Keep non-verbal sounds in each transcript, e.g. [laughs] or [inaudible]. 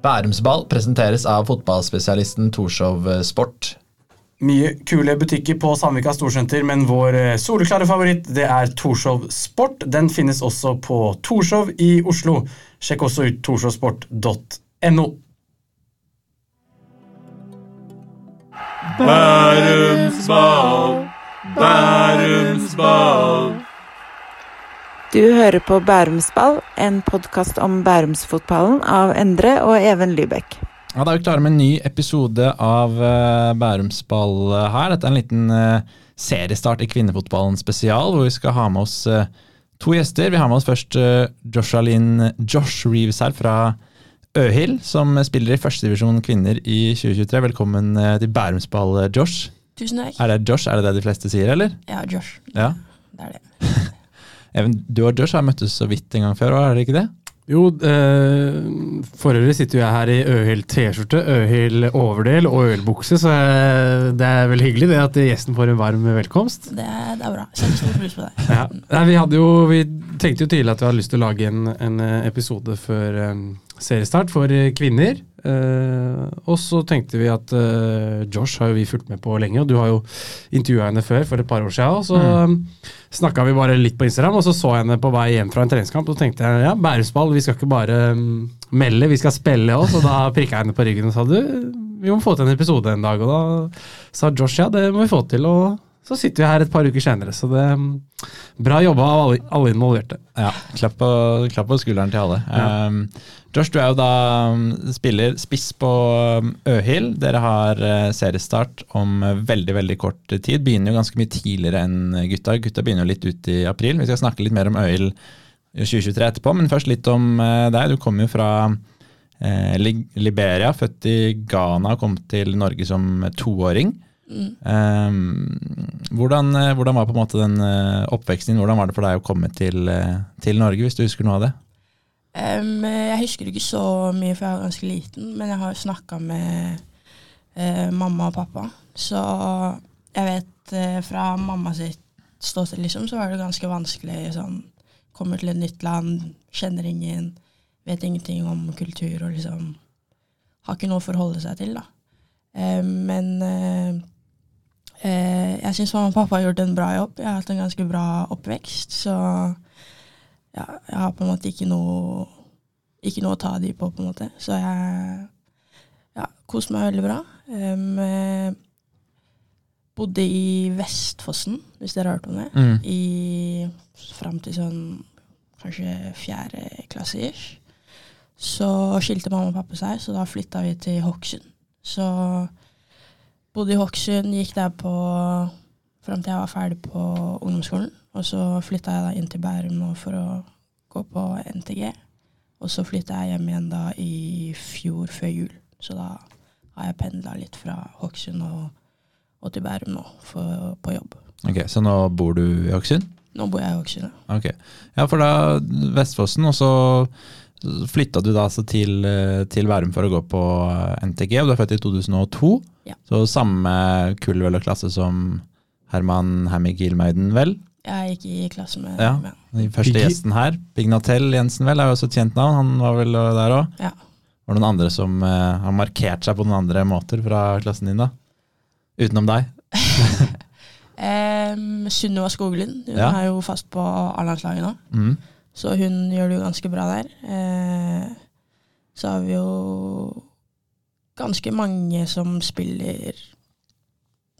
Bærumsball presenteres av fotballspesialisten Torshov Sport. Mye kule butikker på Sandvika Storsenter, men vår eh, soleklare favoritt det er Torshov Sport. Den finnes også på Torshov i Oslo. Sjekk også ut torshovsport.no. Bærumsball, Bærumsball. Du hører på Bærumsball, en podkast om Bærumsfotballen av Endre og Even Lybekk. Ja, Da er vi klare med en ny episode av uh, Bærumsball uh, her. Dette er en liten uh, seriestart i kvinnefotballen spesial, hvor vi skal ha med oss to gjester. Vi har med oss først Joshalyn Josh Reeves her fra Øhild, som spiller i førstedivisjon kvinner i 2023. Velkommen til Bærumsball, Josh. Tusen takk. Er det Josh, er det det de fleste sier, eller? Ja, Josh. Ja. Det er det. [laughs] Even, du og Josh har møttes så vidt en gang før, er det ikke det? Jo, eh, for øvrig sitter jo jeg her i Øhild T-skjorte, Øhild overdel og Øhild bukse, så jeg, det er vel hyggelig det at gjesten får en varm velkomst. Det er, det er bra. Setter stor pris på det. [laughs] Ja. Nei, vi, hadde jo, vi tenkte jo tidlig at vi hadde lyst til å lage en, en episode før um, seriestart for eh, kvinner. Eh, og så tenkte vi at uh, Josh har jo vi fulgt med på lenge, og du har jo intervjua henne før for et par år siden. Og så mm. snakka vi bare litt på Instagram, og så så jeg henne på vei hjem fra en treningskamp. Og så tenkte jeg ja, Bærumsball, vi skal ikke bare um, melde, vi skal spille òg. Og da [laughs] prikka jeg henne på ryggen og sa du, vi må få til en episode en dag. Og da sa Josh ja, det må vi få til. og så sitter vi her et par uker senere, så det er bra jobba av alle, alle involverte. Ja, klapp på, klapp på, skulderen til alle. Ja. Um, Josh, du er jo da spiller spiss på Øhild. Dere har seriestart om veldig veldig kort tid. Begynner jo ganske mye tidligere enn gutta. Gutta begynner jo litt ut i april. Vi skal snakke litt mer om Øhild 2023 etterpå, men først litt om deg. Du kommer jo fra eh, Liberia, født i Ghana, kom til Norge som toåring. Mm. Um, hvordan, hvordan, var på en måte den oppveksten din? Hvordan var det for deg å komme til, til Norge, hvis du husker noe av det? Um, jeg husker ikke så mye, for jeg var ganske liten, men jeg har snakka med uh, mamma og pappa. Så jeg vet uh, fra mamma sitt ståsted, liksom, så var det ganske vanskelig. Sånn, kommer til et nytt land, kjenner ingen, vet ingenting om kultur og liksom Har ikke noe å forholde seg til, da. Uh, men jeg syns mamma og pappa har gjort en bra jobb. Jeg har hatt en ganske bra oppvekst, så ja, jeg har på en måte ikke noe ikke noe å ta de på, på en måte. Så jeg ja, koste meg veldig bra. Um, bodde i Vestfossen, hvis dere har hørt om det, mm. i fram til sånn kanskje fjerde klasse ish. Så skilte mamma og pappa seg, så da flytta vi til Hokksund. Så bodde i Hokksund, gikk der på fram til jeg var ferdig på ungdomsskolen. Og så flytta jeg da inn til Bærum for å gå på NTG. Og så flytta jeg hjem igjen da i fjor, før jul. Så da har jeg pendla litt fra Hokksund og, og, til Bærum nå for, på jobb. Ok, Så nå bor du i Hokksund? Nå bor jeg i Hokksund, ja. Ok, Ja, for da Vestfossen, og så flytta du da altså til, til Værum for å gå på NTG, og du er født i 2002. Ja. Så samme kull eller klasse som Herman Hammig Gilmeiden, vel? Jeg gikk i klasse med ja. Den første gjesten her, Pignatell Jensen, vel, er jo også et kjent navn. Han var vel der òg? Ja. Var det noen andre som uh, har markert seg på noen andre måter fra klassen din, da? Utenom deg? [laughs] um, Sunniva Skoglund. Hun Ja. er jo fast på A-landslaget nå, Mm. Så hun gjør det jo ganske bra der. Eh, så har vi jo ganske mange som spiller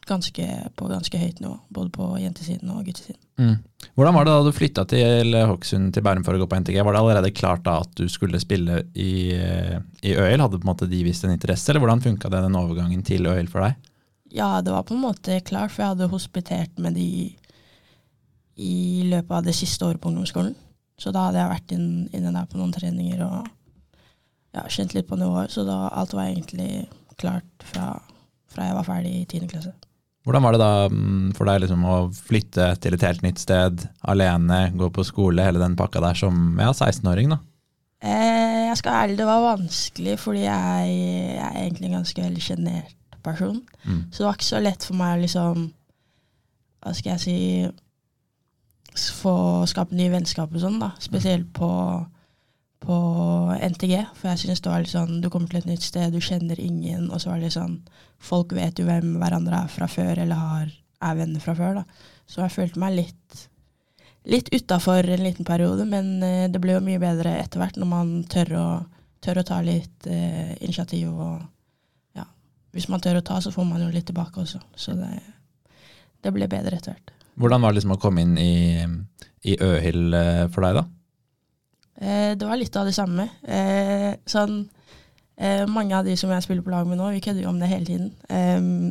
ganske, på ganske høyt nivå, både på jentesiden og guttesiden. Mm. Hvordan var det da du flytta til Hokksund til Bærum for å gå på NTG? Var det allerede klart da at du skulle spille i, i ØL? Hadde på en måte de vist en interesse, eller hvordan funka den overgangen til ØL for deg? Ja, det var på en måte klart, for jeg hadde hospitert med de i løpet av det siste året på ungdomsskolen. Så da hadde jeg vært inn, inne der på noen treninger og ja, kjent litt på nivået. Så da alt var egentlig klart fra, fra jeg var ferdig i tiende klasse. Hvordan var det da mm, for deg liksom å flytte til et helt nytt sted, alene, gå på skole, hele den pakka der som ja, 16-åring, da? Eh, jeg skal ærlig, det var vanskelig, fordi jeg, jeg er egentlig en ganske veldig sjenert person. Mm. Så det var ikke så lett for meg å liksom Hva skal jeg si Få skape nye vennskap og sånn, da. Spesielt på, på NTG. For jeg synes det var litt sånn Du kommer til et nytt sted, du kjenner ingen, og så var det litt sånn Folk vet jo hvem hverandre er fra før, eller har, er venner fra før, da. Så jeg følte meg litt litt utafor en liten periode, men eh, det ble jo mye bedre etter hvert når man tør å, tør å ta litt eh, initiativ. Og ja, hvis man tør å ta, så får man jo litt tilbake også. Så det, det ble bedre etter hvert. Hvordan var det liksom å komme inn i, i Øhild eh, for deg, da? Eh, det var litt av det samme. Eh, sånn Eh, mange av de som jeg spiller på lag med nå, vi kødder jo om det hele tiden.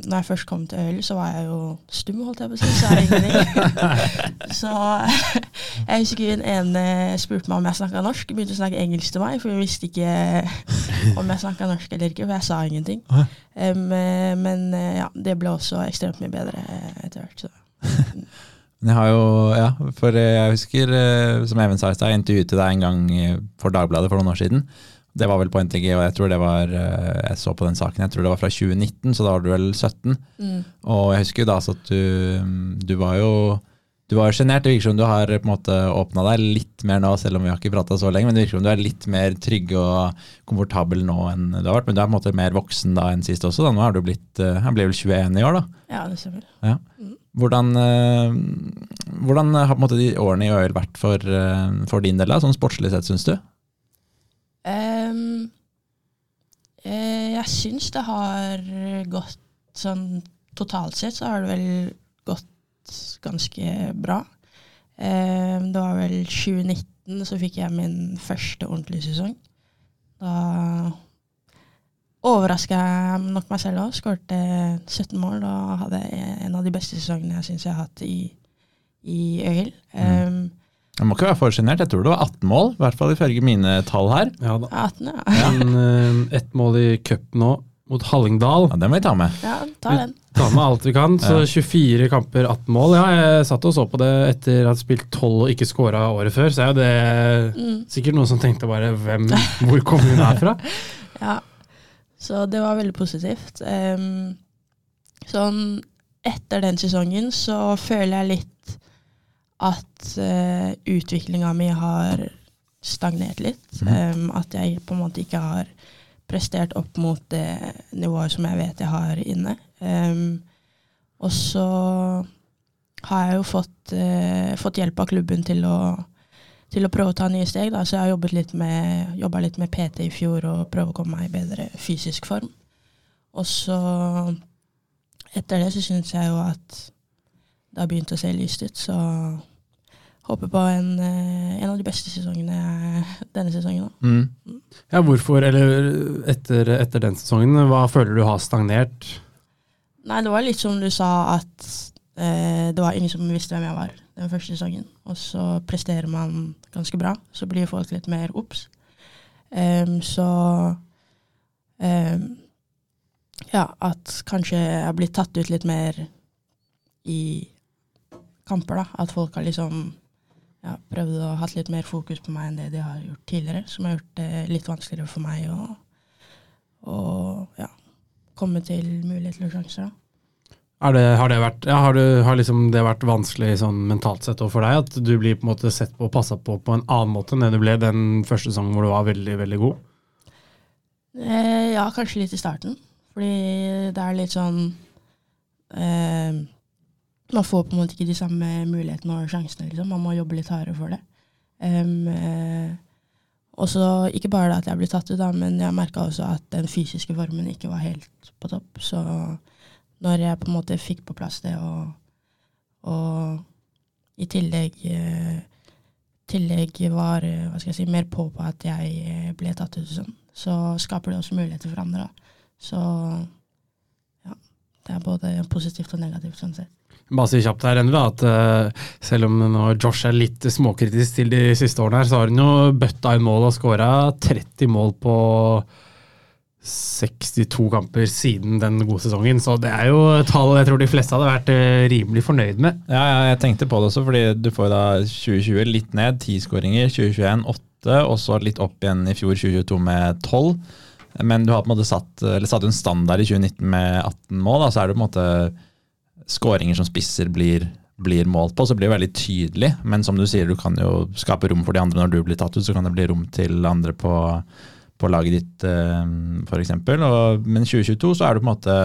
Når jeg først kom til Øhild, så var jeg jo stum, holdt jeg på å si. Så jeg ingenting. [laughs] så [laughs] jeg husker hun ene spurte meg om jeg snakka norsk. Begynte å snakke engelsk til meg, for hun visste ikke om jeg snakka norsk eller ikke, for jeg sa ingenting. Men ja, det ble også ekstremt mye bedre etter hvert. Så. Jeg har jo, ja, for jeg husker, som Even sa i stad, jeg intervjuet deg en gang for Dagbladet for noen år siden. Det var vel på NTG, og jeg tror det var eh, Jeg så på den saken, jeg tror det var fra 2019, så da var du vel 17. Mm. Og jeg husker jo da at du, du var jo du var sjenert. Det virker som du har på en måte åpna deg litt mer nå, selv om vi har ikke prata så lenge. Men det virker som du er litt mer trygg og komfortabel nå enn du har vært. Men du er på en måte mer voksen da enn sist også. Da. Nå er du blitt Han eh, blir vel 21 i år, da? Ja, det stemmer. Ja. Mm. Hvordan, eh, hvordan, har måte de årene i ØL vært for, for din del, da, sånn sportslig sett, syns du? Um, jeg syns det har gått sånn Totalt sett så har det vel gått ganske bra. Um, det var vel 2019 så fikk jeg min første ordentlige sesong. Da overraska nok meg selv òg. Skårte 17 mål og hadde en av de beste sesongene jeg syns jeg har hatt i, i Øyhild. Um, jeg må ikke være for sjenert. Jeg tror det var 18 mål, i hvert fall ifølge mine tall her. Ja, da. 18, ja. Men, uh, ett mål i cup nå mot Hallingdal. Ja, Det må vi ta med. Ja, ta den. Vi tar med alt vi kan. Så 24 kamper, 18 mål. Ja, jeg satt og så på det etter å ha spilt 12 og ikke scora året før, så er jo det mm. sikkert noen som tenkte bare hvem, hvor kom hun herfra? [laughs] ja, så det var veldig positivt. Um, sånn etter den sesongen så føler jeg litt at uh, eh, utviklinga mi har stagnert litt. Um, at jeg på en måte ikke har prestert opp mot det nivået som jeg vet jeg har inne. Um, og så har jeg jo fått, uh, fått, hjelp av klubben til å, til å prøve å ta nye steg. Da. Så jeg har jobbet litt litt med PT i fjor og prøve å komme meg i bedre fysisk form. Og så etter det så syns jeg jo at det har begynt å se lyst ut, så håper på en, eh, en, av de beste sesongene denne sesongen. Mm. Mm. Ja, hvorfor, eller etter, etter, den sesongen, hva føler du har stagnert? Nei, det var litt som du sa, at det var ingen som visste hvem jeg var den første sesongen. Og så presterer man ganske bra, så blir folk litt mer obs. Um, så um, ja, at kanskje jeg blir tatt ut litt mer i kamper, da. At folk har liksom ja, prøvd å ha litt mer fokus på meg enn det de har gjort tidligere. Som har gjort det litt vanskeligere for meg å ja, komme til muligheter og sjanser. Da. Det, har, det vært, ja, har, du, har liksom det vært vanskelig sånn mentalt sett for deg? At du blir på en måte sett på og passa på på en annen måte enn det du ble den første sesongen hvor du var veldig, veldig god? Eh, ja, kanskje litt i starten. Fordi det er litt sånn eh, man får på en måte ikke de samme mulighetene og sjansene. Liksom. Man må jobbe litt hardere for det. Um, eh, også, ikke bare at jeg ble tatt ut, da, men jeg merka også at den fysiske formen ikke var helt på topp. Så når jeg på en måte fikk på plass det, og, og i tillegg, eh, tillegg var jeg si, mer på på at jeg ble tatt ut, sånn, så skaper det også muligheter for andre. Så ja, det er både positivt og negativt sånn sett. Bare si kjapt her enda, at uh, selv om Josh er litt småkritisk til de siste årene, her, så har han jo bøtta inn mål og skåra 30 mål på 62 kamper siden den gode sesongen. Så det er jo tall jeg tror de fleste hadde vært uh, rimelig fornøyd med. Ja, ja, jeg tenkte på det også, fordi du får da 2020 litt ned, 10 skåringer. 2021 8, og så litt opp igjen i fjor 2022 med 12. Men du har på en måte satt, eller satt en standard i 2019 med 18 mål. Da, så er det på en måte skåringer som spisser blir, blir målt på, så blir det veldig tydelig. Men som du sier, du kan jo skape rom for de andre når du blir tatt ut, så kan det bli rom til andre på, på laget ditt, eh, f.eks. Men 2022 så er du på en måte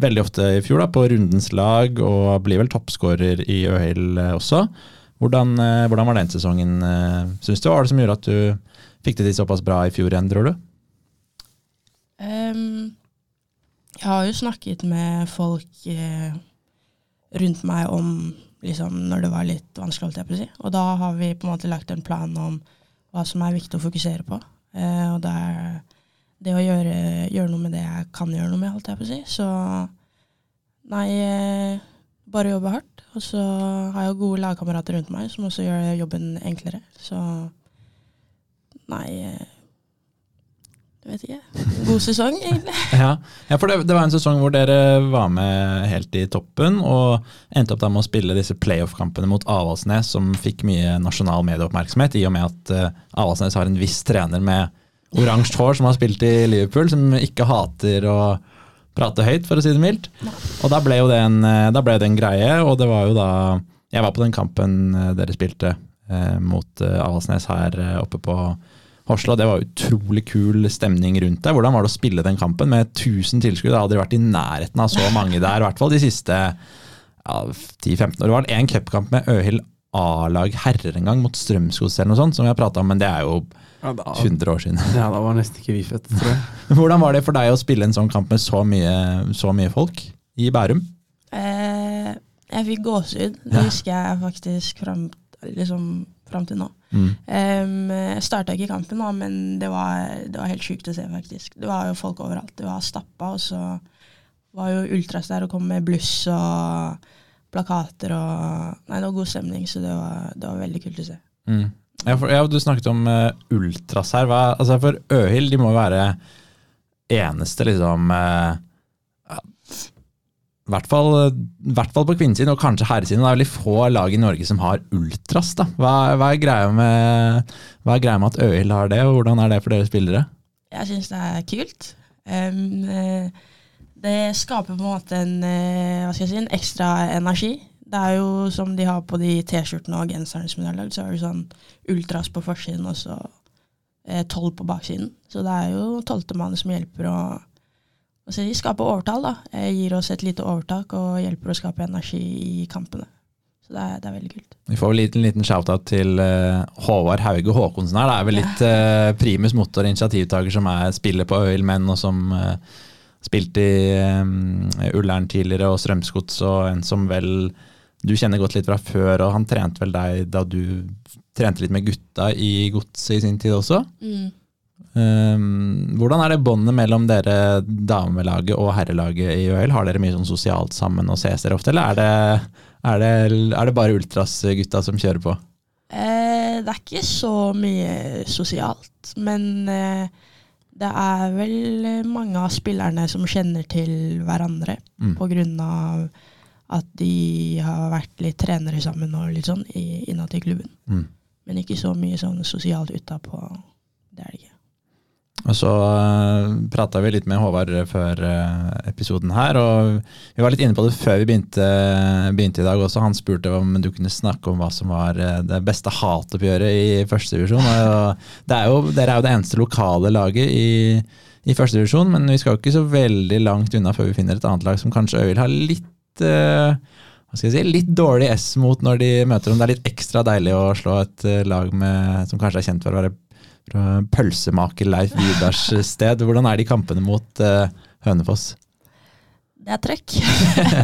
veldig ofte i fjor da, på rundens lag, og blir vel toppskårer i Øhild eh, også. Hvordan, eh, hvordan var den sesongen, syns du? Hva var det som gjorde at du fikk det til såpass bra i fjor igjen, tror du? Um, jeg har jo snakket med folk eh, rundt meg om liksom, når det var litt vanskelig, holdt jeg på å si. Og da har vi på en måte lagt en plan om hva som er viktig å fokusere på. Eh, og det er det å gjøre, gjøre noe med det jeg kan gjøre noe med, holdt jeg på å si. Så nei, eh, bare jobbe hardt. Og så har jeg gode lagkamerater rundt meg som også gjør jobben enklere. Så nei eh, Jeg vet ikke. God sesong, egentlig. [laughs] Ja, ja for det, det var en sesong hvor dere var med helt i toppen, og endte opp da med å spille disse playoff-kampene mot Avaldsnes, som fikk mye nasjonal medieoppmerksomhet, i og med at uh, Avaldsnes har en viss trener med oransje hår som har spilt i Liverpool, som ikke hater å prate høyt, for å si det mildt. Og da ble jo det en, eh, ble det en greie, og det var jo da Jeg var på den kampen eh, dere spilte eh, mot eh, Avaldsnes her oppe på Horsla. Det var utrolig kul stemning rundt deg. Hvordan var det å spille den kampen med 1000 tilskuere? Det hadde vært i nærheten av så mange der, i hvert fall de siste ja, 10-15 år. Det var en cupkamp med Øhild A-lag herrer en gang, mot Strømsgods eller noe sånt, som vi har prata om, men det er jo Ja, da, 100 år siden. ja, da var nesten ikke vi født, tror jeg. [laughs] Hvordan var det for deg å spille en sånn kamp med så mye, så mye folk i Bærum? Eh, jeg fikk gåsehud. Det Ja. husker jeg faktisk fram, liksom, fram til nå. Mm. Um, jeg starta ikke kampen, da, men det var, det var helt sjukt å se, faktisk. Det var jo folk overalt. Det var stappa, og så var jo Ultras der og kom med bluss og plakater og Nei, det var god stemning, så det var, det var veldig kult å se. Mm. Ja, for, ja, du snakket om uh, ultras her. Hva, altså for Øhild de må være eneste liksom ja, i hvert fall, i hvert fall på kvinnesiden, og kanskje herresiden. Det er veldig få lag i Norge som har ultras. da. Hva, hva, er, greia med, hva er greia med at Øhild har det, og hvordan er det for dere spillere? Jeg syns det er kult. Eh, det skaper på en måte en, eh, hva skal jeg si, en ekstra energi. Det er jo som de har på de T-skjortene og genserne som de har lagd, så er det sånn ultras på forsiden og så eh, tolv på baksiden. Så det er jo tolvtemann som hjelper å hva de skaper overtall. da. Eh, gir oss et lite overtak og hjelper å skape energi i kampene. Så det er, det er veldig kult. Vi får vel en liten shout-out til eh, Håvard Hauge Håkonsen her. Det er vel litt uh, primus motor, initiativtaker, som er spiller på Øyil Menn, og som uh, spilte i um, Ullern tidligere, og Strømsgods, og en som vel du kjenner godt litt fra før, og han trente vel deg da du trente litt med gutta i godset i sin tid også. Um, hvordan er det båndet mellom dere damelaget og herrelaget i OL? Har dere mye sånn sosialt sammen og ses dere ofte, eller er det, er det, er det bare ultras-gutta som kjører på? Eh, det er ikke så mye sosialt, men eh, det er vel mange av spillerne som kjenner til hverandre Mm. av at de har vært litt trenere sammen og litt sånn innad i klubben. Mm. Men ikke så mye sånn sosialt utapå. Det er det ikke. Og så uh, prata vi litt med Håvard før uh, episoden her, og vi var litt inne på det før vi begynte, begynte i dag også. Han spurte om du kunne snakke om hva som var eh, det beste hatoppgjøret i førstedivisjon. Dere er jo det eneste lokale laget i, i førstedivisjon, men vi skal jo ikke så veldig langt unna før vi finner et annet lag som kanskje Øyvild har litt uh, hva skal jeg si, litt dårlig S mot når de møter dem. Det er litt ekstra deilig å slå et eh, lag med, som kanskje er kjent for å være pølsemaker Leif Vidars sted. Hvordan er de kampene mot eh, Hønefoss? Det er trekk.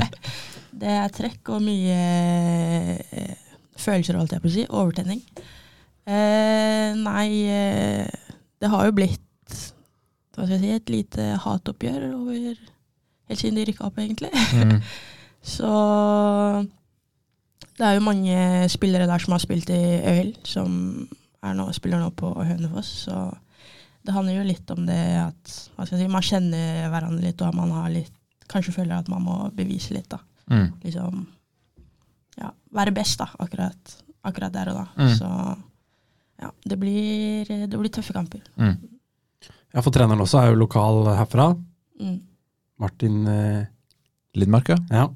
[laughs] det er trekk og mye eh, følelser, holdt jeg på å si. Overtenning. Eh, nei, eh, det har jo blitt hva skal jeg si, et lite hatoppgjør over helt siden de rykka opp, egentlig. Mm. [laughs] Så det er jo mange spillere der som har spilt i Øyhild, som nå, spiller nå på Hønefoss. Så det handler jo litt om det at hva skal jeg si, man kjenner hverandre litt, og man har litt, kanskje føler at man må bevise litt. da. Mm. Liksom ja, være best da, akkurat, akkurat der og da. Mm. Så ja, det blir, det blir tøffe kamper. Mm. Ja, for treneren også er jo lokal herfra. Mm. Martin eh, Lindmark, ja. Ja.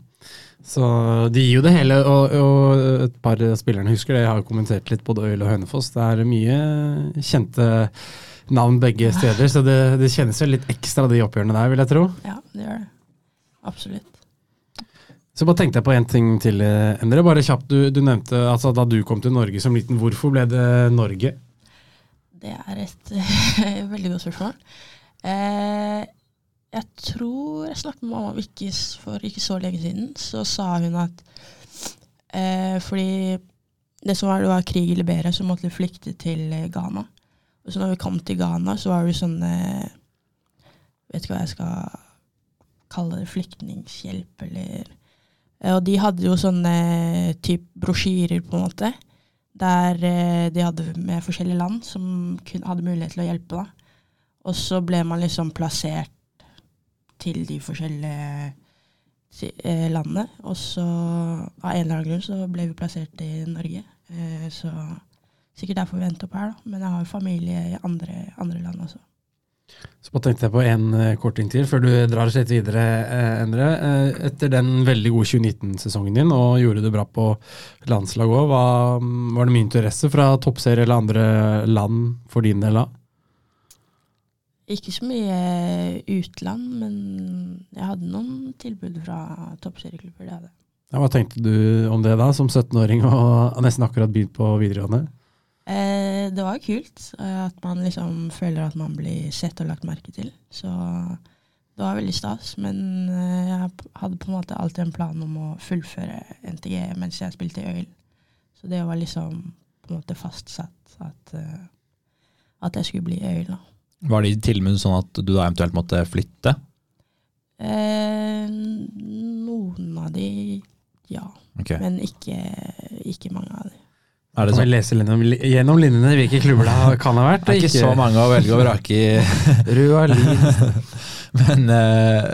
Så de gir jo det hele, og, og et par spillerne husker det. Jeg har kommentert litt både Øyl og Hønefoss. Det er mye kjente navn begge steder, så det, det kjennes jo litt ekstra de oppgjørene der, vil jeg tro. Ja, det gjør det. Absolutt. Så bare tenkte jeg på en ting til, Endre. Bare kjapt, du, du nevnte altså da du kom til Norge som liten, hvorfor ble det Norge? Det er et [laughs] veldig godt spørsmål. Eh, jeg tror jeg snakket med mamma ikke, for ikke så lenge siden. Så sa hun at eh, fordi det som var, det var krig i Liberia, så måtte vi flykte til eh, Ghana. Og så når vi kom til Ghana, så var det sånn eh, Vet ikke hva jeg skal kalle det. Flyktninghjelp, eller eh, Og de hadde jo sånne typ brosjyrer, på en måte der eh, de hadde med forskjellige land som hadde mulighet til å hjelpe. Da. Og så ble man liksom plassert til de forskjellige eh, landene. Og så av en eller annen grunn så ble vi plassert i Norge. Eh, så sikkert derfor vi endte opp her, da. Men jeg har familie i andre, andre land også. Så bare tenkte jeg på en korting kort til, før du drar oss litt videre, eh, Endre. Eh, etter den veldig gode 2019-sesongen din, og gjorde det bra på landslaget òg, var det mye interesse fra toppserie eller andre land for din del da? Ikke så mye utland, men jeg hadde noen tilbud fra toppserieklubber. Det hadde. Ja, hva tenkte du om det da, som 17-åring og nesten akkurat begynt på videregående? Eh, det var kult eh, at man liksom føler at man blir sett og lagt merke til. Så det var veldig stas. Men eh, jeg hadde på en måte alltid en plan om å fullføre NTG mens jeg spilte i Øyil. Så det var liksom på en måte fastsatt at, eh, at jeg skulle bli i Øyil, da. Var det til og med sånn at du da eventuelt måtte flytte? Eh, noen av de, ja. Okay. Men ikke, ikke mange av de. Er det Kan vi leser lese gjennom, gjennom linjene hvilke klubber det kan ha vært? Det er ikke så mange å velge og vrake i. [laughs] Røa Lyn. [laughs] Men eh,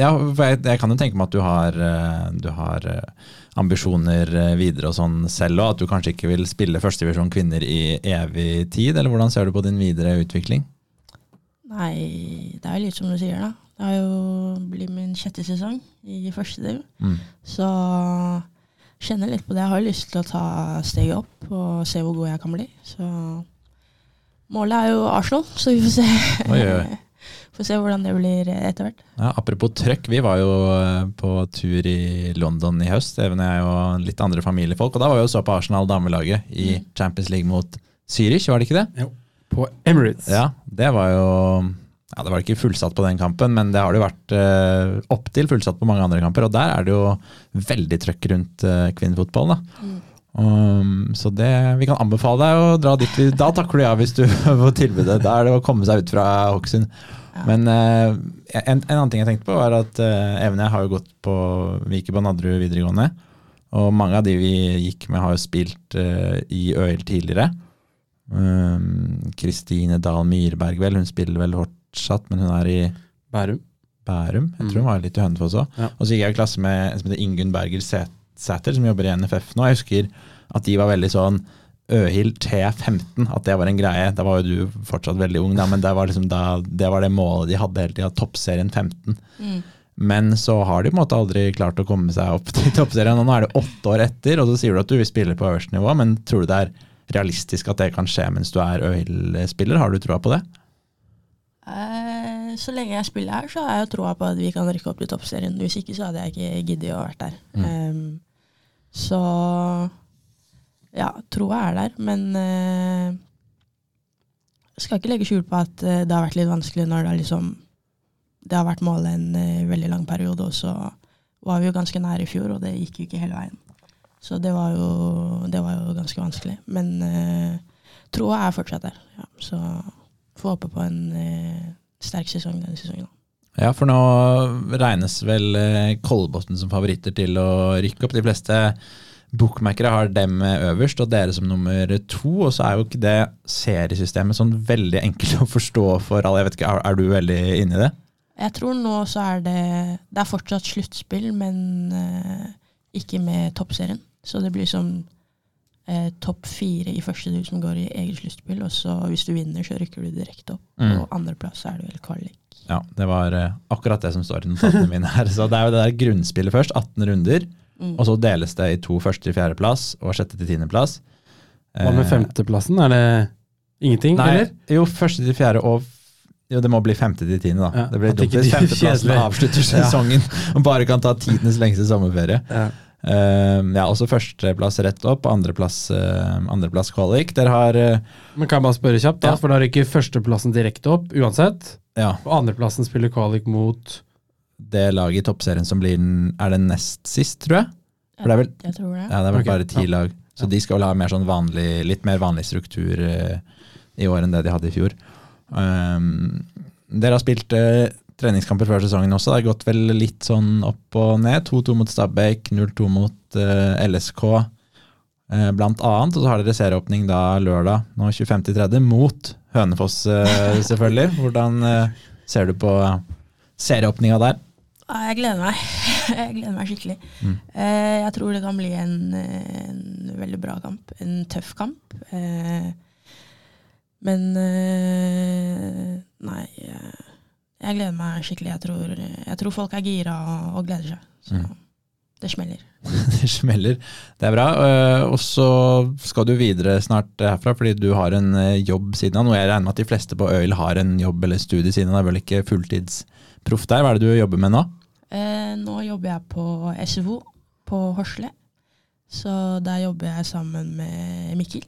ja, for jeg, jeg kan jo tenke meg at du har, eh, du har eh, ambisjoner videre og sånn selv òg. At du kanskje ikke vil spille førstevisjon kvinner i evig tid, eller hvordan ser du på din videre utvikling? Nei, det er jo litt som du sier, da. Det har jo blitt min sjette sesong i første div. Mm. Så kjenner litt på det. Jeg har jo lyst til å ta steget opp og se hvor god jeg kan bli. Så målet er jo Arsenal, så vi får se. Oi, oi, [laughs] får se hvordan det blir etter hvert. Ja, apropos trøkk, vi var jo eh, på tur i London i høst, Even og jeg og litt andre familiefolk. Og da var vi jo så på Arsenal damelaget i Mm. Champions League mot Zürich, var det ikke det? På Emirates. Ja, det var jo ja, Det var ikke fullsatt på den kampen, men det har det jo vært eh, opptil fullsatt på mange andre kamper. Og der er det jo veldig trøkk rundt eh, kvinnefotballen. da. Mm. Um, så det, vi kan anbefale deg å dra dit. Da takker du ja hvis du [laughs] får tilbudet. Da er det å komme seg ut fra Hokksund. Ja. Men eh, en, en annen ting jeg tenkte på, var at eh, Even og jeg har jo gått på Viker på Nadderud videregående. Og mange av de vi gikk med, har jo spilt eh, i ØL tidligere. Um, Kristine Dahl Myrberg, vel. Hun spiller vel fortsatt, men hun er i Bærum. Bærum. Jeg tror Mm. hun var litt i Hønefoss òg. Ja. Og så gikk jeg i klasse med en som heter Ingunn Berger Sæter, som jobber i NFF nå. Jeg husker at de var veldig sånn Øhild T15, at det var en greie. Da var jo du fortsatt veldig ung, da, men det var, liksom da, det var det målet de hadde hele tida, toppserien 15. Mm. Men så har de på en måte aldri klart å komme seg opp til toppserien. Og nå er det åtte år etter, og så sier du at du vil spille på øverste nivå, men tror du det er realistisk at det kan skje mens du er Øhild-spiller? Har du troa på det? Eh, så lenge jeg spiller her, så har jeg troa på at vi kan rykke opp til toppserien. Hvis ikke så hadde jeg ikke giddet å vært der. Mm. Um, så ja, troa er der, men eh, jeg skal ikke legge skjul på at eh, det har vært litt vanskelig når det har liksom Det har vært målet en eh, veldig lang periode, og så var vi jo ganske nære i fjor, og det gikk jo ikke hele veien. Så det var jo, det var jo ganske vanskelig. Men uh, troa er fortsatt der. Ja, så får håpe på en uh, sterk sesong denne sesongen. Ja, for nå regnes vel eh, Kolbotn som favoritter til å rykke opp. De fleste bookmakere har dem øverst, og dere som nummer to. Og så er jo ikke det seriesystemet sånn veldig enkelt [laughs] å forstå for alle. Jeg vet ikke, Er, er du veldig inne i det? Jeg tror nå så er det Det er fortsatt sluttspill, men ikke med toppserien. Så det blir som eh, topp fire i første du som går i eget sluttspill. Og så hvis du vinner, så rykker du direkte opp. Mm. Og andreplass er det vel kvalik. Ja, det var eh, akkurat det som står i notatene mine her. Så det er jo det der grunnspillet først, 18 runder. Mm. Og så deles det i to første til fjerdeplass og sjette til tiendeplass. Hva med Eh, femteplassen? Er det ingenting, Nei, eller? jo, første til fjerde og Jo, det må bli femte til tiende, da. Ja, det blir dumt hvis femteplassen avslutter avslutter Ja. sesongen og bare kan ta tidenes lengste sommerferie. Ja. Eh, ja, også førsteplass rett opp, andreplass, uh, andreplass kvalik. Dere har eh, Men kan jeg bare spørre kjapt, da? Ja. For da rykker førsteplassen direkte opp uansett. ja, Og andreplassen spiller kvalik mot det laget i toppserien som blir den, er det nest sist, tror jeg. For det er vel Jeg tror det. Ja, det er vel okay. bare ti ja. lag. Så de skal vel ha mer sånn vanlig, litt mer vanlig struktur uh, i år enn det de hadde i fjor. Um, dere har spilt eh, treningskamper før sesongen også. Det har gått vel litt sånn opp og ned. 2-2 mot Stabæk, 0-2 mot uh, LSK, uh, blant annet. Og så har dere serieåpning da lørdag, nå 25.3., mot Hønefoss, uh, selvfølgelig. [laughs] Hvordan eh, ser du på serieåpninga der? Jeg gleder meg. [laughs] Jeg gleder meg skikkelig. Mm. Eh, jeg tror det kan bli en, eh, en veldig bra kamp. En tøff kamp. Eh, men eh, Nei. Jeg gleder meg skikkelig. Jeg tror, jeg tror folk er gira og, og gleder seg. Så Mm. det smeller. [laughs] Det smeller. Det er bra. Eh, Og så skal du videre snart herfra, fordi du har en eh, jobb siden av. Noe jeg regner med at de fleste på Øyl har en jobb eller studie siden av. Det er vel ikke fulltidsproff der. Hva er det du jobber med nå? Eh, nå jobber jeg på SFO på Horsle. Så der jobber jeg sammen med Mikkel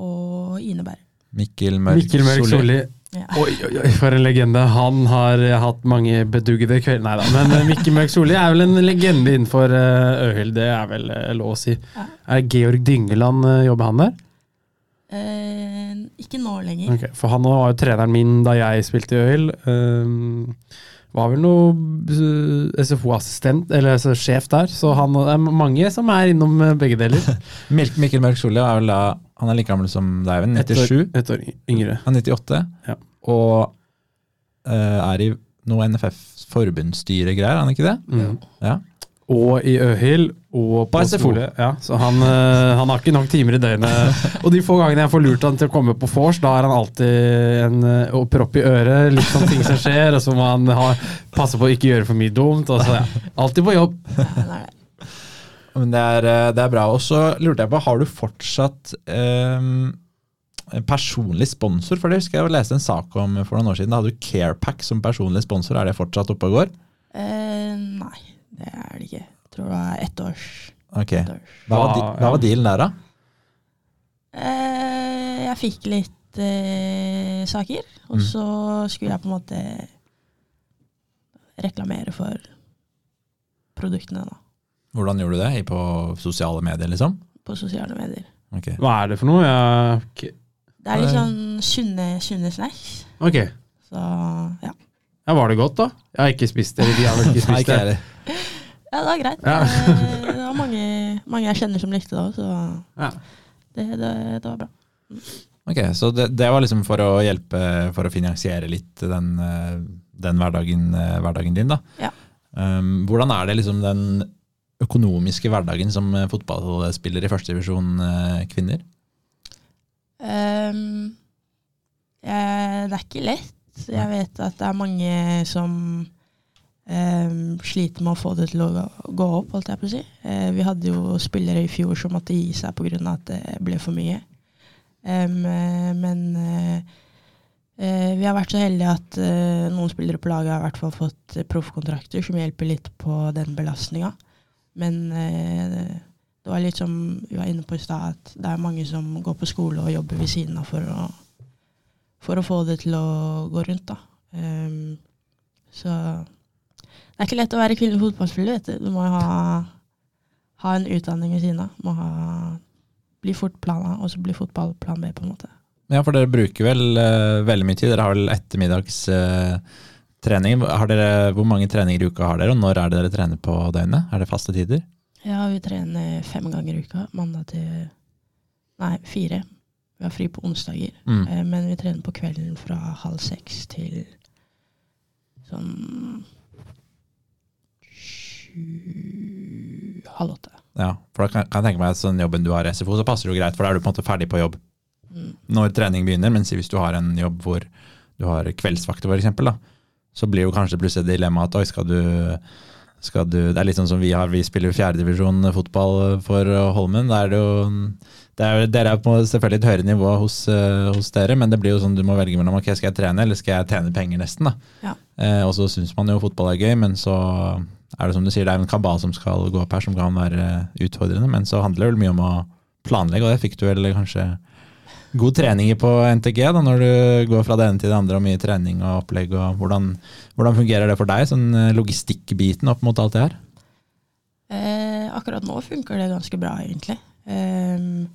og Ine Berg. Mikkel Mørk, Mikkel Mørk Solli. Ja. Oi, oi, oi, for en legende. Han har eh, hatt mange beduggede kvelder. Nei da, men Mikke Møk Solli er vel en legende innenfor uh, Øhild. Det er vel eh, lov å si. Ja. Er Georg Dyngeland eh, jobber han der? Eh, ikke nå lenger. Okay, for han var jo treneren min da jeg spilte i Øhild. Um, var vel noe eh, SFO-assistent, eller altså, sjef der. Så han, det er mange som er innom eh, begge deler. [laughs] Mikkel Mørk Solli er vel da Han er like gammel som deg, vel? Et år- 97? Et år yngre. Han er 98. Ja. Og uh, er i noe NFF forbundsstyregreier, er han ikke det? Mm. Ja. Og i Øhil og på, På SFO. skole. Ja, så han, eh, han har ikke nok timer i døgnet. [laughs] Og de få gangene jeg får lurt han til å komme på vors, da er han alltid en eh, og propp i øret. Litt sånn ting som skjer, og så må han ha, passe på å ikke gjøre for mye dumt. Og så, ja. Alltid på jobb. Men det er, eh, det er bra. Og så lurte jeg på, har du fortsatt ehm, personlig sponsor? For det husker jeg leste en sak om for noen år siden. Da hadde du Carepack som personlig sponsor. Er det fortsatt oppe og går? Eh, nei, det er det ikke. Jeg tror det var ett års. Ok. Ett års. Hva var, de, hva var dealen der, da? Eh, jeg fikk litt eh, saker, og Mm. så skulle jeg på en måte reklamere for produktene da, Hvordan gjorde du det? I På sosiale medier, liksom? på sosiale medier. Ok. Hva er det for noe? Jeg. Det er litt sånn sunne, sunne snacks. ok. Så ja. Ja, Var det godt, da? Jeg har ikke spist det. De har vel ikke [laughs] Nei, spist ikke det. ja, det var greit. Ja. Eh, det var mange, mange jeg kjenner som likte det òg, så Ja. det, det, det var bra. Ok, Så det, det var liksom for å hjelpe, for å finansiere litt den, eh, den hverdagen, eh, hverdagen din, da. Ja. Um, hvordan er det liksom den økonomiske hverdagen som fotballspiller i førstedivisjon kvinner? Um, det er ikke lett. Jeg vet at det er mange som ehm, sliter med å få det til å gå, opp, holdt jeg på å si. Eh, vi hadde jo spillere i fjor som måtte gi seg pga. at det ble for mye. Um, eh, men uh, eh, vi har vært så heldige at uh, noen spillere på laget har i hvert fall fått eh, proffkontrakter som hjelper litt på den belastninga. Men uh, det var litt som vi var inne på i stad, at det er mange som går på skole og jobber ved siden av for å, for å få det til å gå rundt. da. Um, så det er ikke lett å være kvinnelig fotballspiller. vet Du Du må ha, ha en utdanning ved siden av. Må ha, bli fort plan A, og så bli fotball plan B, på en måte. Ja, for dere bruker vel uh, veldig mye tid. Dere har vel ettermiddagstrening. Uh, dere, hvor mange treninger i uka har dere, og når er det dere trener på døgnet? Er det faste tider? Ja, vi trener fem ganger i uka. Mandag til Nei, fire. Vi har fri på onsdager. Mm. Eh, Men vi trener på kvelden fra halv seks til sånn sju Halv åtte. Ja, for da kan, kan jeg tenke meg at sånn jobben du har i SFO, så passer det jo greit, for da er du på en måte ferdig på jobb Mm. når trening begynner. Men hvis du har en jobb hvor du har kveldsvakter, eksempel, så blir jo kanskje plutselig dilemmaet at oi, skal du, skal du Det er litt sånn som vi har, vi spiller jo fjerdedivisjon fotball for Holmen. Da er det jo er, Dere er på selvfølgelig et høyere nivå hos, uh, hos, dere, men det blir jo sånn du må velge mellom ok, skal jeg trene eller skal jeg tjene penger nesten. Ja. Eh, og så syns man jo fotball er gøy, men så er det som du sier, det er en kabal som skal gå opp her, som kan være utfordrende. Men så handler det vel mye om å planlegge, og det fikk du vel kanskje god trening på NTG da, når du går fra det ene til det andre og mye trening og opplegg. og Hvordan, hvordan fungerer det for deg, sånn eh, logistikkbiten opp mot alt det her? Eh, akkurat nå funker det ganske bra, egentlig. Um,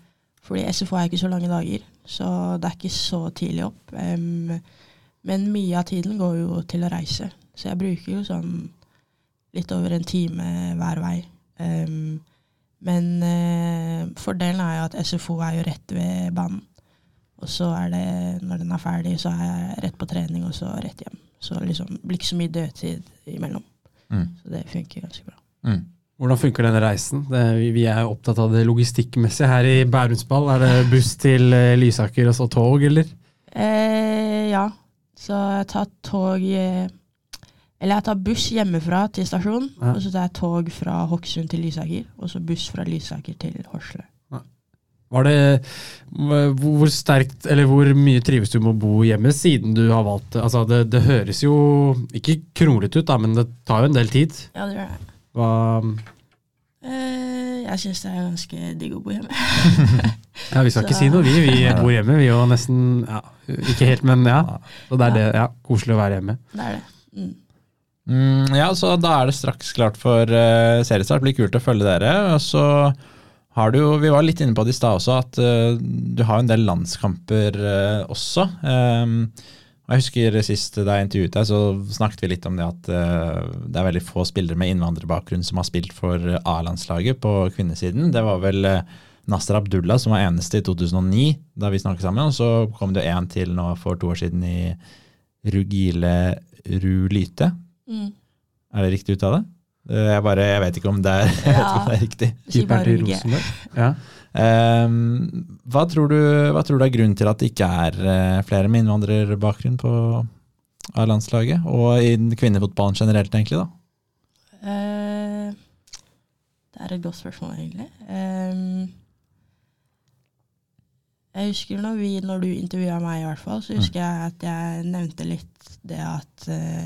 fordi SFO er ikke så lange dager, så det er ikke så tidlig opp. Um, men mye av tiden går jo til å reise, så jeg bruker jo sånn litt over en time hver vei. Um, men uh, fordelen er jo at SFO er jo rett ved banen. Og så er det, når den er ferdig, så er jeg rett på trening, og så rett hjem. Så liksom blir ikke så mye dødtid imellom. Mm. Så det funker ganske bra. Mm. Hvordan funker denne reisen? Det, vi er opptatt av det logistikkmessige her i Bærumsball. Er det buss til eh, Lysaker og så tog, eller? Eh, ja. Så jeg tar tog eh, Eller jeg tar buss hjemmefra til stasjonen, ja. og så tar jeg tog fra Hokksund til Lysaker, og så buss fra Lysaker til Horsle. Ja. Var det Hvor sterkt, eller hvor mye trives du med å bo hjemme, siden du har valgt Altså, det, det høres jo ikke kronglete ut, da, men det tar jo en del tid. Ja, det gjør det. Hva eh, Jeg syns det er ganske digg å bo hjemme. [laughs] ja, Vi skal så. ikke si noe, vi. Vi bor hjemme, vi òg nesten. Ja, ikke helt, men ja. Så det er det. Ja, Koselig å være hjemme. Det er det. Mm. Mm, ja, så Da er det straks klart for uh, seriestart. Blir kult å følge dere. og så har du jo, Vi var litt inne på det i stad også, at uh, du har en del landskamper uh, også. Um, jeg husker Sist da jeg intervjuet deg, så snakket vi litt om det at uh, det er veldig få spillere med innvandrerbakgrunn som har spilt for A-landslaget på kvinnesiden. Det var vel uh, Nasser Abdullah som var eneste i 2009, da vi snakket sammen. Og så kom det en til nå for to år siden i Rugile Rulyte. Mm. Er det riktig uttale? Jeg, bare, jeg vet ikke om det er, [laughs] ja. om det er riktig. Keeperen til Rosenborg. Ja. Um, hva, tror du, hva, tror du, er grunnen til at det ikke er uh, flere med innvandrerbakgrunn på A-landslaget? Og i kvinnefotballen generelt, egentlig? da? Uh, det er et godt spørsmål, egentlig. Um, jeg husker når, vi, når du intervjua meg, i hvert fall, så husker mm. jeg at jeg nevnte litt det at uh,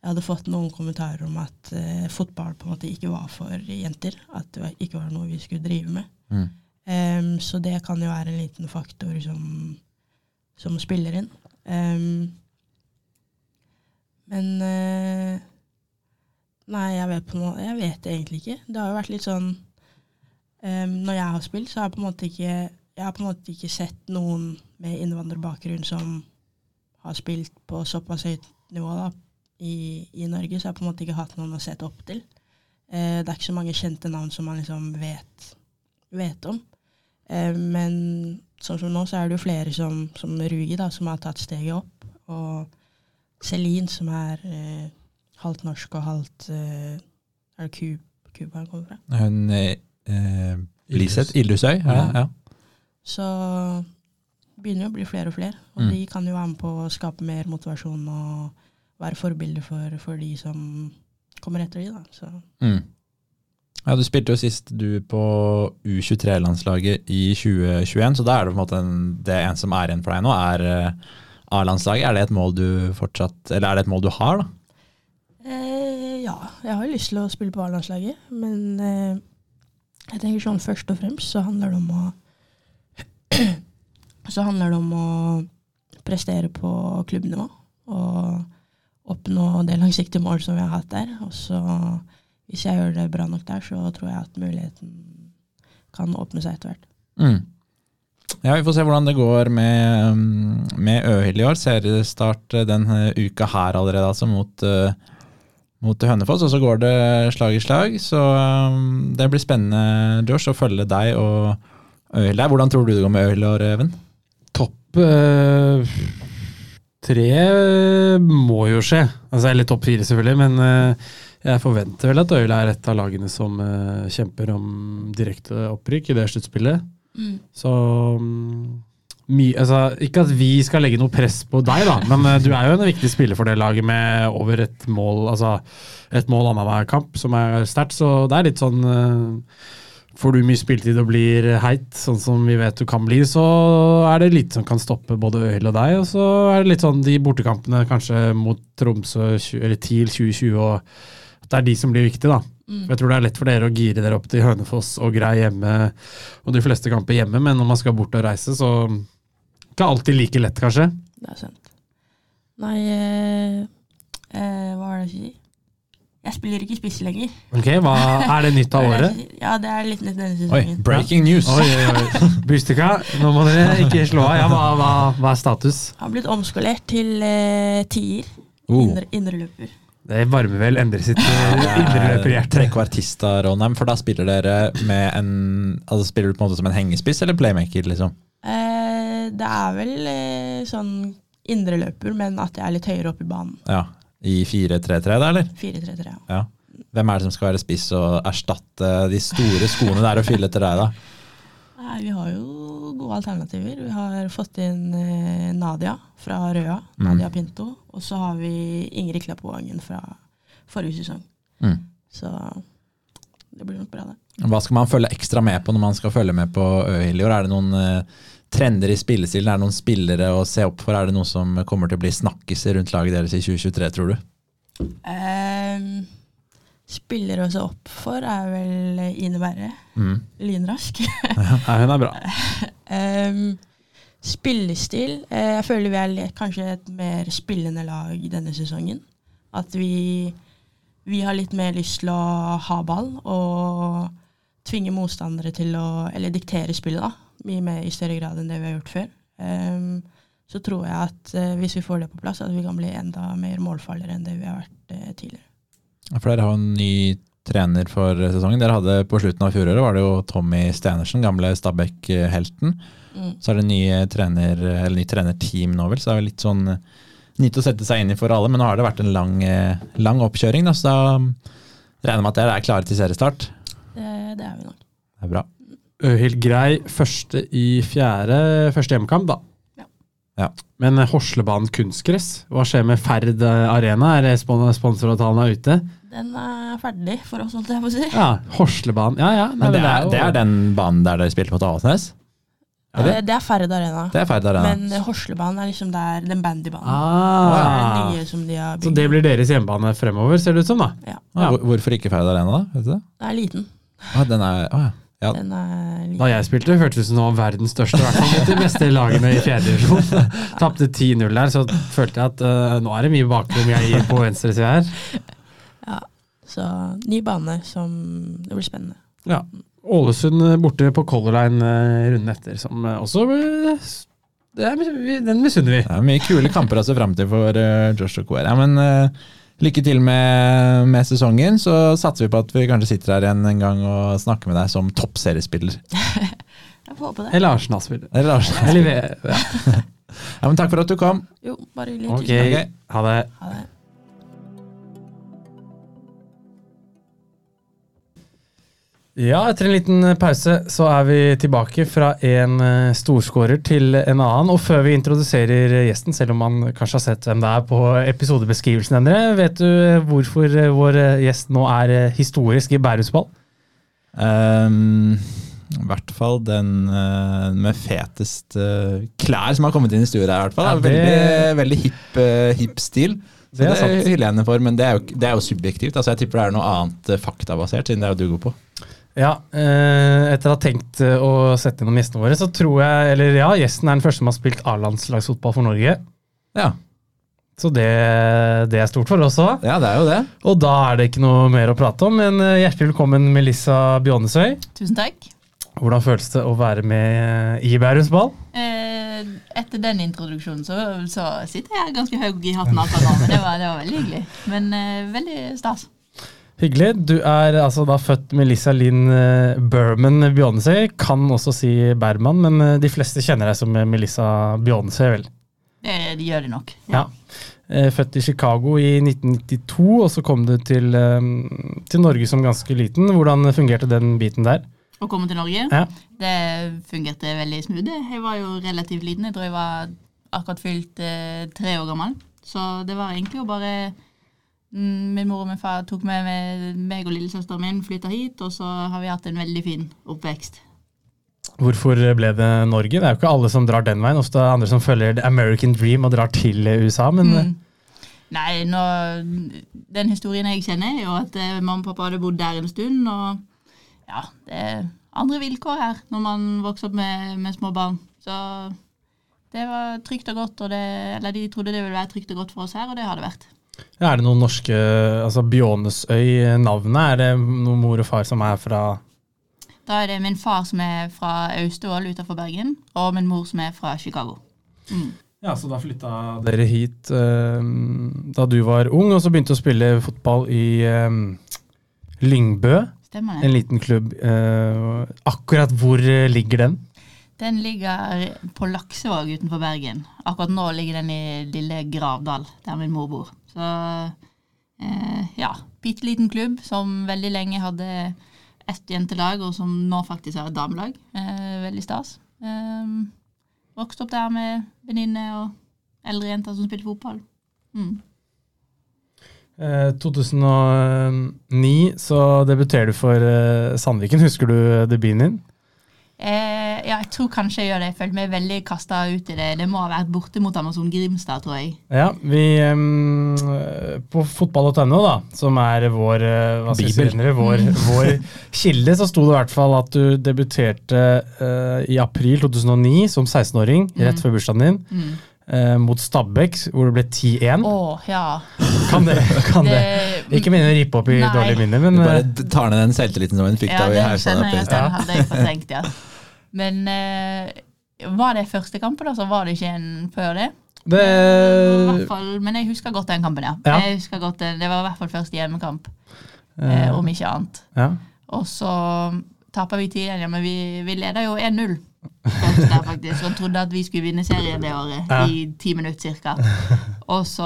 jeg hadde fått noen kommentarer om at fotball på en måte ikke var for jenter. At det ikke var noe vi skulle drive med. Mm. Um, så det kan jo være en liten faktor som, som spiller inn. Um, men uh, Nei, jeg vet, på jeg vet egentlig ikke. Det har jo vært litt sånn um, Når jeg har spilt, så har jeg på en måte ikke en måte ikke sett noen med innvandrerbakgrunn som har spilt på såpass høyt nivå da, i, i, Norge, så jeg har på en måte ikke hatt noen å sette opp til. Uh, det er ikke så mange kjente navn som man liksom vet, vet om. Eh, men sånn som nå, så er det jo flere som, som Rugi, da, som har tatt steget opp. Og Celine, som er eh, halvt norsk og halvt eh, Er det Cuba hun kommer fra? Hun eh, Liseth Illesøy. Ja. ja. Så begynner jo å bli flere og flere. Og mm. de kan jo være med på å skape mer motivasjon og være forbilder for, for de som kommer etter de da. Så. Mm. Ja, Du spilte jo sist du på U23-landslaget i 2021, så da er det på en måte en, det en som er igjen for deg nå, er uh, A-landslaget. Er det et mål du fortsatt, eller er det et mål du har, da? Eh, ja, jeg har jo lyst til å spille på A-landslaget, men eh, jeg tenker sånn først og fremst så handler det om å [clears throat] Så handler det om å prestere på klubbnivå og oppnå det langsiktige mål som vi har hatt der. Og så hvis jeg gjør det bra nok der, så tror jeg at muligheten kan åpne seg etter hvert. Mm. Ja, Vi får se hvordan det går med, mm, med Øhild i år. Seriestart eh, denne uka her allerede, altså mot, uh, mot Hønefoss. Og så går det slag i slag. Så um, det blir spennende, Josh, å følge deg og Øhild der. Hvordan tror du det går med Øhild i år, Even? Topp uh, tre må jo skje. Altså, eller topp fire, selvfølgelig. men... Uh, jeg forventer vel at Øyla er et av lagene som uh, kjemper om direkte opprykk i det sluttspillet. Mm. Så um, mye altså, Ikke at vi skal legge noe press på deg, da, men uh, du er jo en viktig spiller for det laget med over et mål altså et mål annenhver kamp, som er sterkt. Så det er litt sånn uh, Får du mye spilletid og blir heit, sånn som vi vet du kan bli, så er det lite som kan stoppe både Øyhild og deg. Og så er det litt sånn de bortekampene kanskje mot Tromsø eller TIL 2020, og det er de som blir viktige, da. For Jeg tror det er lett for dere å gire dere opp til Hønefoss og greie hjemme, og de fleste kamper hjemme, men når man skal bort og reise, så ikke alltid like lett, kanskje. Det er sant. Nei eh, eh, Hva var det jeg skulle si? Jeg spiller ikke spiss lenger. Ok, hva Er det nytt av [laughs] er året? Ja, det er litt nytt denne Oi, breaking news! Oi, oi, oi. Bustika, nå må dere ikke slå av. Ja, hva, hva, hva er status? Jeg Har blitt omskolert til eh, tier. Oh. Indre, indreløper. Det varmer vel endre sitt eh, indreløperhjerte. Trekvartista, Ronheim, for da spiller dere med en Altså Spiller du på en måte som en hengespiss eller playmaker, liksom? Eh, det er vel eh, sånn indreløper, men at jeg er litt høyere oppe i banen. Ja. I 4-3-3, da, eller? 4-3-3. ja. Ja. Hvem er det som skal være spiss og erstatte de store skoene der og fylle etter deg, da? Nei, vi har jo gode alternativer. Vi har fått inn eh, Nadia fra Røa. Mm. Nadia Pinto. Og så har vi Ingrid Klappovangen fra forrige sesong. Mm. Så det blir nok bra, det. Hva skal man følge ekstra med på når man skal følge med på Øhild i år? Er det noen eh, trender i spillestilen? Er det noen spillere å se opp for? Er det noe som kommer til å bli snakkiser rundt laget deres i 2023, tror du? Ehm, spillere oss opp for er vel Ine Berre. Mm. Lynrask. [laughs] Ja, hun er bra. [laughs] um, spillestil eh, Jeg føler vi er kanskje et mer spillende lag denne sesongen. At vi, vi har litt mer lyst til å ha ball og tvinge motstandere til å Eller diktere spillet, da. Mye mer i større grad enn det vi har gjort før. Um, så tror jeg at eh, hvis vi får det på plass, at vi kan bli enda mer målfallere enn det vi har vært eh, tidligere. For dere har en ny trener for sesongen. Dere hadde På slutten av fjoråret var det jo Tommy Stenersen, gamle Stabæk-helten. Mm. Så er det nye trener, eller ny trenerteam nå, vel. Så det er jo litt sånn nytt å sette seg inn i for alle. Men nå har det vært en lang, eh, lang oppkjøring, da, så da mm, regner jeg med at dere er klare til seriestart. Det, det er vi nok. Det er bra. Øhild Grei, første i fjerde, første hjemmekamp, da. Ja. Ja. Men Horslebanen kunstgress, hva skjer med Ferd Arena? Er sponsoravtalen ute? Den er ferdig for oss, holdt jeg på å si. Ja, Horslabanen. Ja, ja. Nei, Men det er, jo- det er den banen der dere spilte mot Avaldsnes? Ja, det, det er Ferd Arena. Det er Ferd Arena. Men Horslebanen er liksom der den bandybanen. Ah, Det er den nye som de har så bygd. det blir deres hjemmebane fremover, ser det ut som, da. Ja. Ah, hvor- Hvorfor ikke Ferd Arena, da? Vet du det? Den er liten. Ah, den er, ah, ja. Ja. Den er liten. Da jeg spilte, hørtes det ut som det var verdens største, i hvert fall mot de beste lagene i fjerde divisjon. [laughs] Tapte 10-0 der, så følte jeg at eh, nå er det mye bakrom jeg gir på venstre side her. Så ny bane som Det blir spennende. Ja. Ålesund eh, borte på Color Line eh, runden etter, som eh, også det er, Den misunner vi. Det er mye kule kamper å se fram til for Josh og Coer. Ja, men uh, lykke til med, med sesongen, så satser vi på at vi kanskje sitter her igjen en gang og snakker med deg som toppseriespiller. [laughs] Jeg får håpe det. Eller Arsenal-spiller. Eller? Eller ja. [laughs] Ja, men takk for at du kom. Jo, bare hyggelig. Ok, tusen takk. ha det. Ha det. Ja, etter en liten eh, pause så er vi tilbake fra en eh, storskårer til en annen. Og før vi introduserer eh, gjesten, selv om man kanskje har sett hvem det er på episodebeskrivelsen, Endre, vet du hvorfor vår gjest nå er historisk i Bærumsball? Um, I hvert fall den uh, med fetest uh, klær som har kommet inn i stua her. Ja, Det Veldig, veldig hipp, uh, hip stil. Så Det det, hyller jeg henne for, men det er, jo, det er jo subjektivt. Altså, jeg tipper det er noe annet faktabasert, siden det er jo du god på. Ja, eh, etter å ha tenkt eh, å sette innom gjestene våre, så tror jeg Eller ja, gjesten er den første som har spilt A-landslagsfotball for Norge. Ja, Så det, det er stort for oss òg. ja det er jo det. Og da er det ikke noe mer å prate om. Men eh, hjertelig velkommen, Melissa Bjånesøy. Tusen takk. Hvordan føles det å være med i Bærumsball? Eh, etter den introduksjonen så, så sitter jeg ganske høy i hatten akkurat nå, men det var, det var veldig hyggelig. Men eh, veldig stas. Hyggelig. Du er altså da født Melissa Linn eh, Berman Beyoncé. Kan også si Berman, men eh, de fleste kjenner deg som eh, Melissa Beyoncé, vel? Det, det gjør de nok. Ja. ja. Født i Chicago i 1992, og så kom du til, eh, til Norge som ganske liten. Hvordan fungerte den biten der? å komme til Norge. Ja. Det fungerte veldig smoothie. Jeg var jo relativt liten. Jeg tror jeg var akkurat fylt eh, tre år gammel. Så det var egentlig å bare Min mor og min far tok med meg, og lillesøsteren min, flytta hit, og så har vi hatt en veldig fin oppvekst. Hvorfor ble det Norge? Det er jo ikke alle som drar den veien. Ofte er det andre som følger the American dream og drar til USA, men Mm. Nei, nå, den historien jeg kjenner, er jo at eh, mamma og pappa hadde bodd der en stund, og ja, det er andre vilkår her når man vokser opp med, med små barn. Så det var trygt og godt, og det, eller de trodde det ville være trygt og godt for oss her, og det har det vært. Er det noen norske altså Bjånesøy, navnet, er det noen mor og far som er fra Da er det min far som er fra Austevoll utenfor Bergen, og min mor som er fra Chicago. Mm. Ja, så da flytta dere hit eh, da du var ung, og så begynte å spille fotball i eh, Lyngbø, Stemmer en liten klubb. Eh, akkurat hvor eh, ligger den? Den ligger på Laksevåg utenfor Bergen. Akkurat nå ligger den i lille Gravdal, der min mor bor. Så eh, ja, bitte liten klubb som veldig lenge hadde ett jentelag, og som nå faktisk har et damelag. Eh, veldig stas. Eh, vokste opp der med venninner og eldre jenter som spilte fotball. Mm. Eh, 2009 så debuterer du for eh, Sandviken. Husker du debuten din? Eh, ja, jeg tror kanskje jeg gjør det. Jeg følte meg veldig kasta ut i det. Det må ha vært borte mot Amazon Grimstad, tror jeg. Ja, vi um, På fotball.no, da, som er vår eh, hva skal jeg si, senere, vår, vår kilde, så sto det i hvert fall at du debuterte uh, i april 2009 som 16-åring, rett før bursdagen din, Mm. eh, mot Stabæk, hvor det ble 10-1. Oh, ja. Kan det, kan det. Det- Ikke meningen å rippe opp i Nei. dårlige minner, men Du bare eh, tar ned den selvtilliten som hun fikk Ja, da vi det hausa skjønner opp i jeg at stad. hadde jeg fortrengt, ja. Men eh, var det første kampen, da, så var det ikke en før det? det fall, men jeg husker godt den kampen, ja. Ja. Jeg husker godt. Det var i hvert fall første hjemmekamp, eh, om ikke annet. ja. Og så taper vi tidligere, men vi, vi leder jo 1-0. Først der, faktisk, og trodde at vi skulle vinne serien det året, Ja. i ti minutter cirka. [laughs] Og så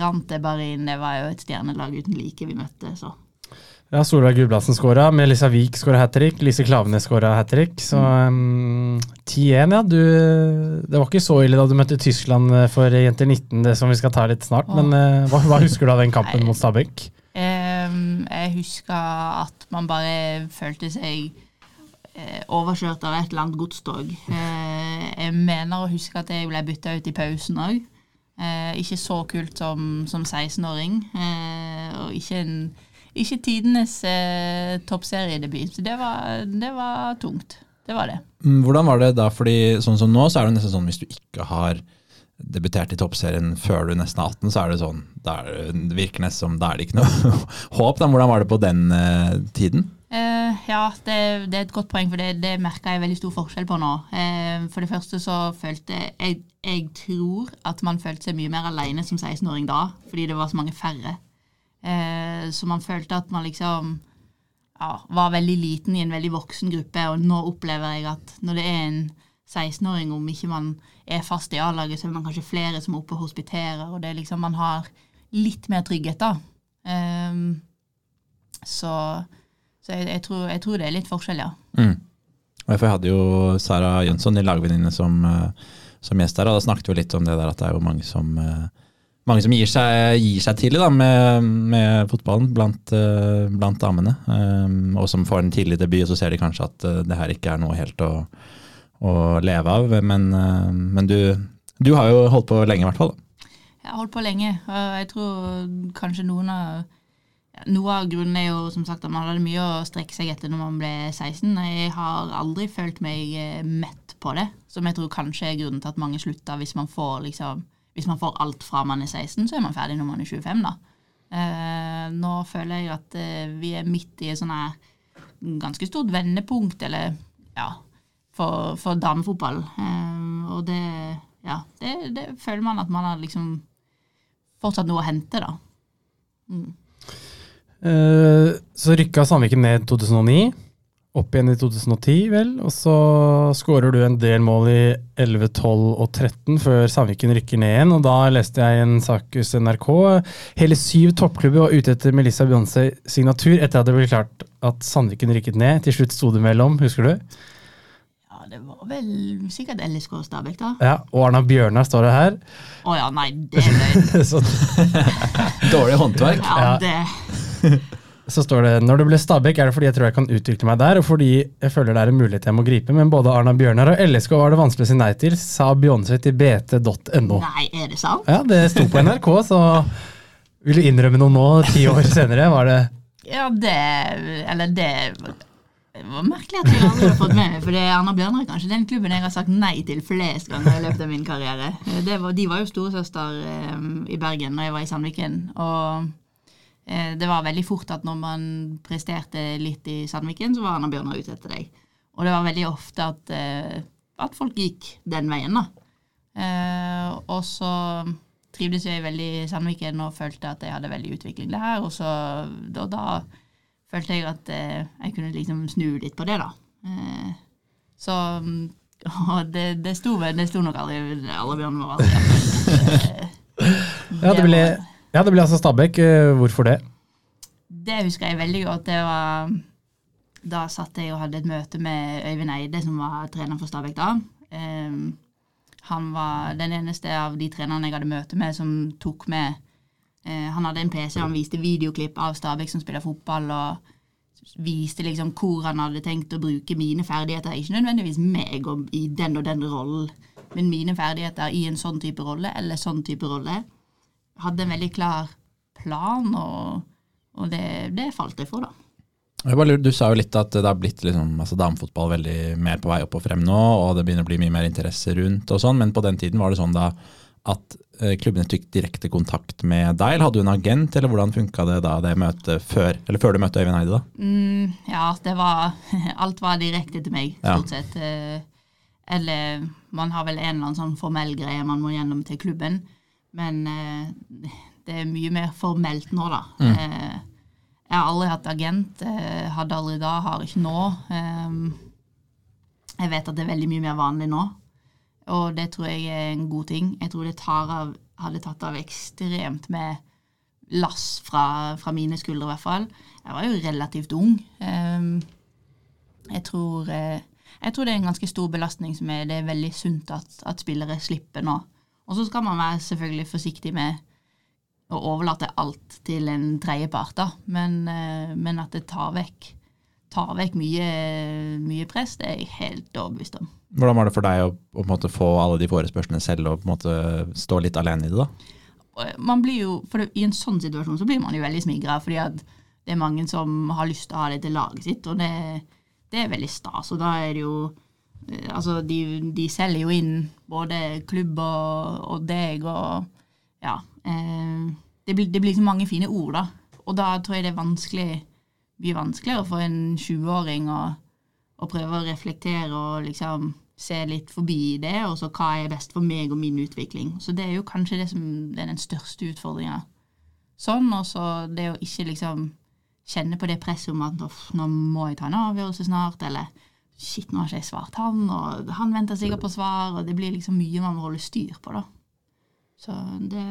rant det bare inn. Det var jo et stjernelag uten like vi møtte, så. Ja, Solveig Gulbrandsen skåra, Melissa Wiik skåra hat trick, Lise Klavenes skåra hat trick. Så um, 10-1, ja. Du, det var ikke så ille da du møtte Tyskland eh, for jenter 19, det som vi skal ta litt snart. Åh. Men uh, hva, hva husker du av den [laughs] kampen mot Stabæk? Um, jeg husker at man bare følte seg uh, overkjørt av et eller annet godstog. Uh, jeg mener å huske at jeg ble bytta ut i pausen òg. Ikke så kult som, som 16-åring. Eh, og ikke, en, ikke tidenes eh, toppseriedebut. Så det var, det var tungt. Det var det. Mm, Hvordan var det da, fordi sånn som nå, så er det nesten sånn hvis du ikke har debutert i toppserien før du nesten er 18, så er det sånn, er det, det virker nesten som da er det ikke noe [laughs] håp. Da. Hvordan var det på den eh, tiden? Uh, ja, det, det er et godt poeng, for det, det merka jeg veldig stor forskjell på nå. Uh, for det første så følte jeg Jeg tror at man følte seg mye mer alene som 16-åring da, fordi det var så mange færre. Eh, så man følte at man liksom ja, var veldig liten i en veldig voksen gruppe, og nå opplever jeg at når det er en 16-åring, om ikke man er fast i A-laget, så er man kanskje flere som er oppe og hospiterer, og det er liksom man har litt mer trygghet, da. Ehm, så så jeg, jeg, tror, jeg tror det er litt forskjell, ja. Mm. For jeg hadde jo Sara Jønsson i lagvenninne som, eh, som gjest der, og da snakket vi litt om det der at det er jo mange som, eh, mange som gir, seg, gir seg tidlig da, med, med fotballen blant, eh, blant damene. Um, og som får en tidlig debut, så ser de kanskje at eh, det her ikke er noe helt å, å leve av. Men, men du, du har jo holdt på lenge, i hvert fall. Jeg har holdt på lenge, og jeg tror kanskje noen av Noe av grunnen er jo som sagt at man hadde mye å strekke seg etter når man ble 16. Jeg har aldri følt meg mett på det, som jeg tror kanskje er grunnen til at mange slutter. Hvis man får, liksom, hvis man får alt fra man er 16, så er man ferdig når man er 25, da. Eh, nå føler jeg at eh, vi er midt i et sånn her ganske stort vendepunkt, eller ja, for, for damefotball. Eh, og det, ja, det, det føler man at man har liksom fortsatt noe å hente, da. Mm. Eh, så rykka Sandviken ned i 2009, opp igjen i 2010, vel. Og så skårer du en del mål i 11, 12 og 13 før Sandviken rykker ned igjen. Og da leste jeg en sak hos NRK. Hele syv toppklubber var ute etter Melissa Beyoncé-signatur etter at det ble klart at Sandviken rykket ned. Til slutt sto det mellom, husker du? Ja, det var vel sikkert LSK og Stabæk, da. Ja, Og Arna Bjørnar står det her. Å ja, nei, det er løgn. [laughs] [laughs] Dårlig håndverk. Ja, Ja. det [laughs] så står det når det ble Stabæk, er det fordi jeg tror jeg kan utvikle meg der, og fordi jeg føler det er en mulighet jeg må gripe, men både Arna Bjørnar og LSK var det vanskelig å si nei til, sa Beyoncé til bt.no. Nei, er det sant? Ja, det sto på NRK, så vil du innrømme noe nå, ti år senere? Var det Ja, det Eller det det var merkelig at jeg aldri har fått med meg, for det er Arna Bjørnar kanskje den klubben jeg har sagt nei til flest ganger i løpet av min karriere. Det var, de var jo storesøster um, i Bergen når jeg var i Sandviken. Og det var veldig fort at når man presterte litt i Sandviken, så var Anna Bjørnar ute etter deg. Og det var veldig ofte at, eh, at folk gikk den veien, da. Eh, og så trivdes jeg veldig i Sandviken og følte at jeg hadde veldig utvikling der. Og så, da, da følte jeg at eh, jeg kunne liksom snu litt på det, da. Eh, så [laughs] og det, det sto Det sto nok aldri alle bjørnene våre. [laughs] Ja, det ble, ja, det ble altså Stabæk. Eh, Hvorfor det? Det husker jeg veldig godt. Det var Da satt jeg og hadde et møte med Øyvind Eide, som var trener for Stabæk da. Um, han var den eneste av de trenerne jeg hadde møte med, som tok med uh, Han hadde en PC, han viste videoklipp av Stabæk som spiller fotball, og viste liksom hvor han hadde tenkt å bruke mine ferdigheter. Ikke nødvendigvis meg i den og den rollen, men mine ferdigheter i en sånn type rolle eller sånn type rolle. Hadde en veldig klar plan, og, og det, det falt jeg for, da. Lurer, Du sa jo litt at det har blitt liksom, altså damefotball veldig mer på vei opp og frem nå, og det begynner å bli mye mer interesse rundt og sånn, men på den tiden var det sånn da at eh, klubbene tok direkte kontakt med deg, eller hadde du en agent, eller hvordan funka det da, det møtet før, eller før du møtte Øyvind Eide, da? Mm, ja, det var [laughs] Alt var direkte til meg, Ja. stort sett. Eh, Eller man har vel en eller annen sånn formell greie man må gjennom til klubben, men eh, det er mye mer formelt nå, da. Eh, Jeg har aldri hatt agent. eh, Hadde aldri da, har ikke nå. Eh, Jeg vet at det er veldig mye mer vanlig nå, og det tror jeg er en god ting. Jeg tror det tar av, hadde tatt av ekstremt med lass fra, fra mine skuldre, i hvert fall. Jeg var jo relativt ung. Ehm, jeg, tror, eh, jeg tror det er en ganske stor belastning som er, det er veldig sunt at, at spillere slipper nå. Og så skal man være selvfølgelig forsiktig med å overlate alt til en tredjepart. Men, eh, men at det tar vekk, tar vekk mye, mye press, det er jeg helt overbevist om. Hvordan var det for deg å, å få alle de forespørslene selv og på en måte stå litt alene i det, da? Man blir jo, for I en sånn situasjon så blir man jo veldig smigra, fordi at det er mange som har lyst til å ha det til laget sitt, og det, det er veldig stas. Og da er det jo eh, Altså, de, de selger jo inn både klubb og, og deg og Ja. Eh, det, blir, det blir så mange fine ord, da. Og da tror jeg det er vanskelig mye vanskeligere for en 20-åring å, å prøve å reflektere og liksom se litt forbi det, og så hva er best for meg og min utvikling. Så det er jo kanskje det som det er den største utfordringa. Sånn, og så det å ikke liksom kjenne på det presset om at nå må jeg ta en avgjørelse snart, eller shit, nå har ikke jeg svart han, og han venter sikkert på svar, og det blir liksom mye man må holde styr på, da. Så det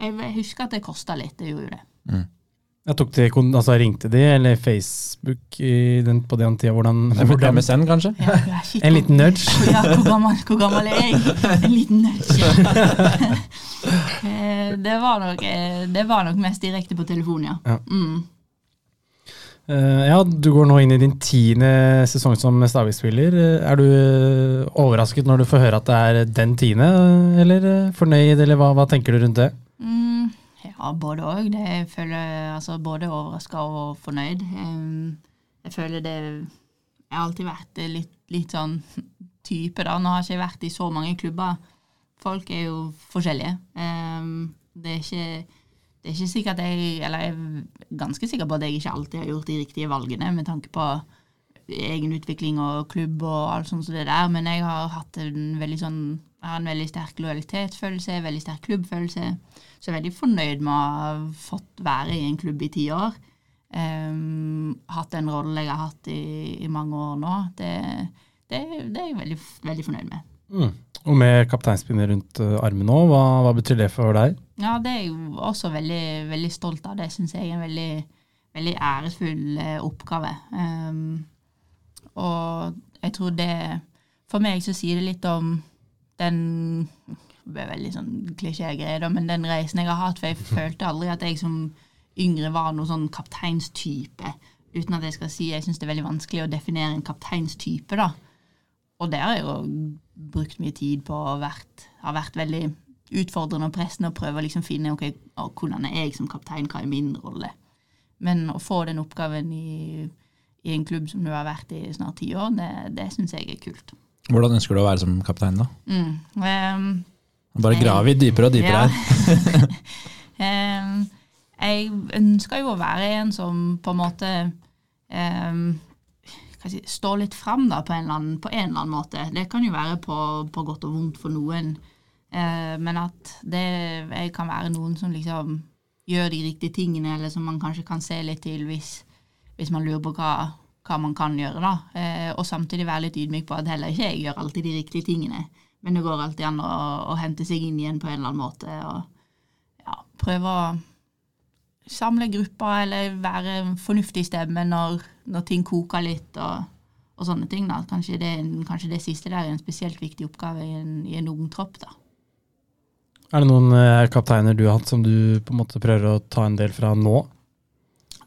Jeg, jeg husker at det kosta litt, det gjorde jo det. Jeg tok til, altså ringte de, eller Facebook i den, på den tida, hvordan, hvordan MSN, kanskje? Ja, ja, shit, En liten nudge. [laughs] Ja, hvor gammel, hvor gammel er jeg? En liten nudge. [laughs] [laughs] Eh, det, var nok, eh, det var nok mest direkte på telefon, ja. Ja. Mm. Eh, ja, du går nå inn i din tiende sesong som Stavik-spiller. Eh, Er du eh, overrasket når du får høre at det er den tiende, eller fornøyd, eller hva, hva tenker du rundt det? Mm, ja, både òg. Jeg føler altså både overraska og fornøyd. Jeg føler det Jeg har alltid vært litt, litt sånn [laughs] type, da. Nå har jeg ikke vært i så mange klubber. Folk er jo forskjellige. Det er ikke det er ikke sikkert jeg Eller jeg er ganske sikker på at jeg ikke alltid har gjort de riktige valgene med tanke på egen utvikling og klubb og alt sånt som det der, men jeg har hatt en veldig sånn jeg har en veldig sterk lojalitetsfølelse, veldig sterk klubbfølelse. Så jeg er veldig fornøyd med å ha fått være i en klubb i ti år. Um, hatt den rollen jeg har hatt i, i mange år nå, det, det, det er jeg veldig, veldig fornøyd med. Mm. Og med kapteinspinnet rundt eh, armen nå, hva, hva betyr det for deg? Ja, det er jeg også veldig, veldig stolt av. Det syns jeg er en veldig, veldig æresfull eh, oppgave. Um, og jeg tror det For meg så sier det litt om den Det blir veldig sånn klisjégreie, men den reisen jeg har hatt. For jeg følte aldri at jeg som yngre var noen sånn kapteinstype. Uten at jeg skal si Jeg syns det er veldig vanskelig å definere en kapteinstype, da. Og det har jeg jo brukt mye tid på og vært, har vært veldig utfordrende og pressende å prøve å liksom finne ok, hvordan er jeg som kaptein, hva er min rolle. Men å få den oppgaven i, i en klubb som du har vært i snart ti år, det, det syns jeg er kult. Hvordan ønsker du å være som kaptein, da? Mm. Um, Bare graver i dypere og dypere her. um, [laughs] jeg ønsker jo å være en som på en måte um, si, står litt fram da, på en, annen, på en eller annen måte. Det kan jo være på, på godt og vondt for noen, eh, men at det kan være noen som liksom gjør de riktige tingene, eller som man kanskje kan se litt til hvis, hvis man lurer på hva, hva man kan gjøre. da. Eh, og samtidig være litt ydmyk på at heller ikke jeg gjør alltid de riktige tingene. Men det går alltid an å, å hente seg inn igjen på en eller annen måte. og ja, Prøve å samle grupper eller være fornuftig stemme når, når ting koker litt og, og sånne ting. da. Kanskje det, kanskje det siste der er en spesielt viktig oppgave i en, i en ung tropp. da. Er det noen eh, kapteiner du har hatt som du på en måte prøver å ta en del fra nå?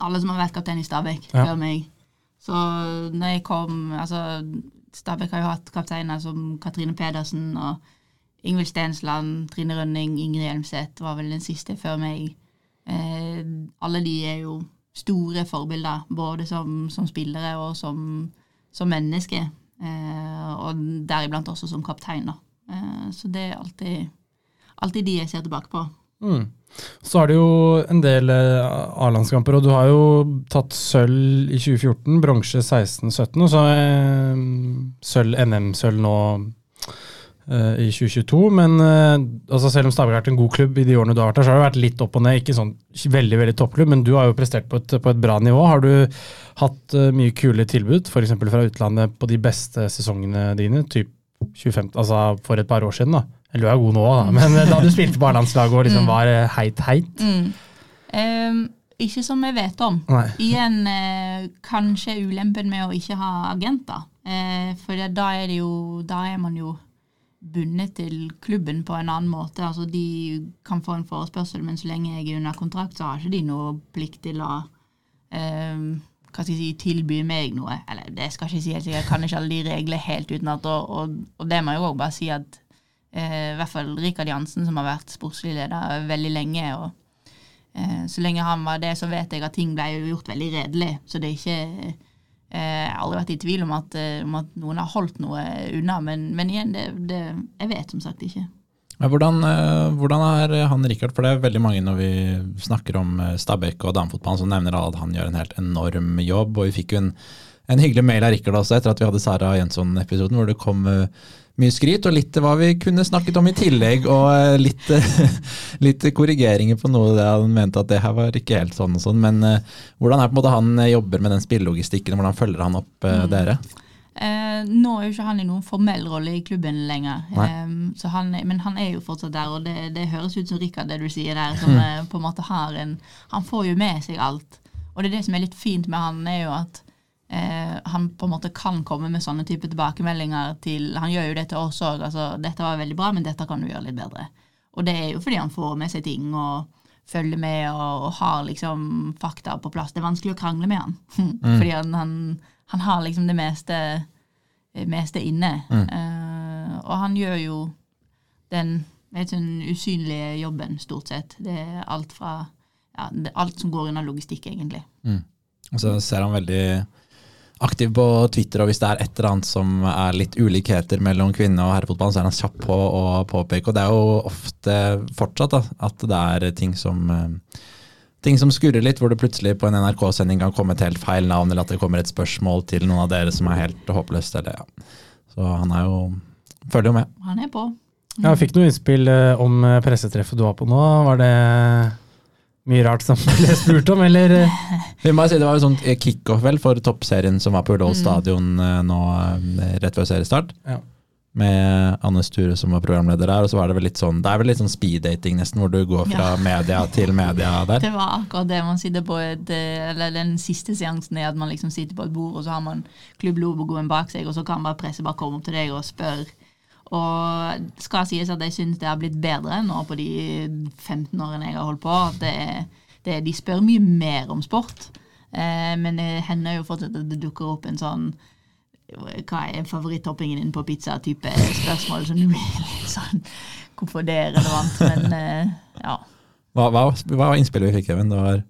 Alle som har vært kaptein i Stabæk Ja. før meg. Så når jeg kom altså Stabæk har jo hatt kapteiner som Katrine Pedersen og Ingvild Stensland, Trine Rønning, Ingrid Hjelmseth var vel den siste før meg. Eh, alle de er jo store forbilder, både som, som spillere og som, som mennesker. Eh, og deriblant også som kaptein, da. Eh, så det er alltid, alltid de jeg ser tilbake på. Mm. Så er det jo en del eh, A-landskamper, og du har jo tatt sølv i 2014, bronse 16-17, og så eh, sølv, NM-sølv nå eh, i 2022. Men eh, altså selv om Stabæk har vært en god klubb i de årene du har vært der, så har det vært litt opp og ned. Ikke sånn veldig veldig toppklubb, men du har jo prestert på et, på et bra nivå. Har du hatt eh, mye kule tilbud, f.eks. fra utlandet, på de beste sesongene dine? Typ 25, altså for et par år siden, da. Eller du er god nå, da, men eh, [laughs] da du spilte på A-landslaget og liksom var eh, heit, heit. Mm. Um, ikke som jeg vet om. Nei. Igjen uh, kanskje ulempen med å ikke ha agenter. Uh, for da er det jo Da er man jo bundet til klubben på en annen måte. Altså De kan få en forespørsel, men så lenge jeg er under kontrakt, så har ikke de noe plikt til å um, hva skal jeg si, tilby meg noe. Eller det skal jeg ikke si helt sikkert, jeg kan ikke alle de reglene helt utenat. Og, og, og det må jeg òg bare si at eh, i hvert fall Rikard Jansen, som har vært sportslig leder veldig lenge. og Eh, Så lenge han var det, så vet jeg at ting ble jo gjort veldig redelig. Så det er ikke eh, Jeg har aldri vært i tvil om at, eh, om at noen har holdt noe unna. Men, men igjen, det, det, jeg vet som sagt ikke. Hvordan, eh, hvordan er han Rikard? For det er veldig mange når vi snakker om eh, Stabæk og damefotballen, som nevner at han gjør en helt enorm jobb. Og vi fikk jo en, en hyggelig mail av Rikard også etter at vi hadde Sara Jensson-episoden, hvor det kom eh, mye skryt og litt hva vi kunne snakket om i tillegg, og eh, litt, [laughs] litt korrigeringer på noe der han mente at det her var ikke helt sånn og sånn. Men eh, hvordan er på en måte han eh, jobber med den spillelogistikken, og hvordan følger han opp mm. dere? Eh, nå er jo ikke han i noen formell rolle i klubben lenger, eh, så han, men han er jo fortsatt der. Og det, det høres ut som Rikard, det du sier der, som eh, på en måte har en Han får jo med seg alt. Og det er det som er litt fint med han, er jo at eh, han på en måte kan komme med sånne type tilbakemeldinger til Han gjør jo det til oss òg. Altså, 'Dette var veldig bra, men dette kan du gjøre litt bedre'. Og det er jo fordi han får med seg ting og følger med og, og har liksom fakta på plass. Det er vanskelig å krangle med han. [laughs] Fordi han, han, han har liksom det meste, meste inne. Eh, og han gjør jo den vet du, usynlige jobben, stort sett. Det er alt fra ja, det er alt som går under logistikk, egentlig. Og så ser han veldig aktiv på Twitter, og hvis det er et eller annet som er litt ulikheter mellom kvinne- og herrefotballen, så er han kjapp på å påpeke. Og det er jo ofte fortsatt da, at det er ting som eh, ting som skurrer litt, hvor det plutselig på en NRK-sending kan komme et helt feil navn, eller at det kommer et spørsmål til noen av dere som er helt håpløst. Eller, ja. Så han er jo følger jo med. Han er på. Ja, jeg fikk noe innspill eh, om eh, pressetreffet du var på nå. Var det Mye rart som [laughs] ble spurt om, eller? eh? Vi må si Det var jo sånn kickoff vel for toppserien som var på Ullevål stadion eh, nå eh, rett før seriestart. Ja. Med Anne Sture som var programleder der. Og så var det vel litt sånn Det er vel litt sånn speeddating nesten, hvor du går fra Ja. media til media [laughs] der. Det var akkurat det. Man sitter på et, eh, eller Den siste seansen er at man liksom sitter på et bord, og så har man klubblogoen bak seg, og så kan bare presset bare komme opp til deg og spørre. Og skal sies at jeg syns det har blitt bedre nå på de 15 årene jeg har holdt på. det, det, De spør mye mer om sport, eh, men det hender jo fortsatt at det dukker opp en sånn hva er favorittoppingen din på pizza-type spørsmål som du blir litt sånn Hvorfor det er relevant? Men eh, ja. Hva, hva, var innspillet vi fikk, Even? Det var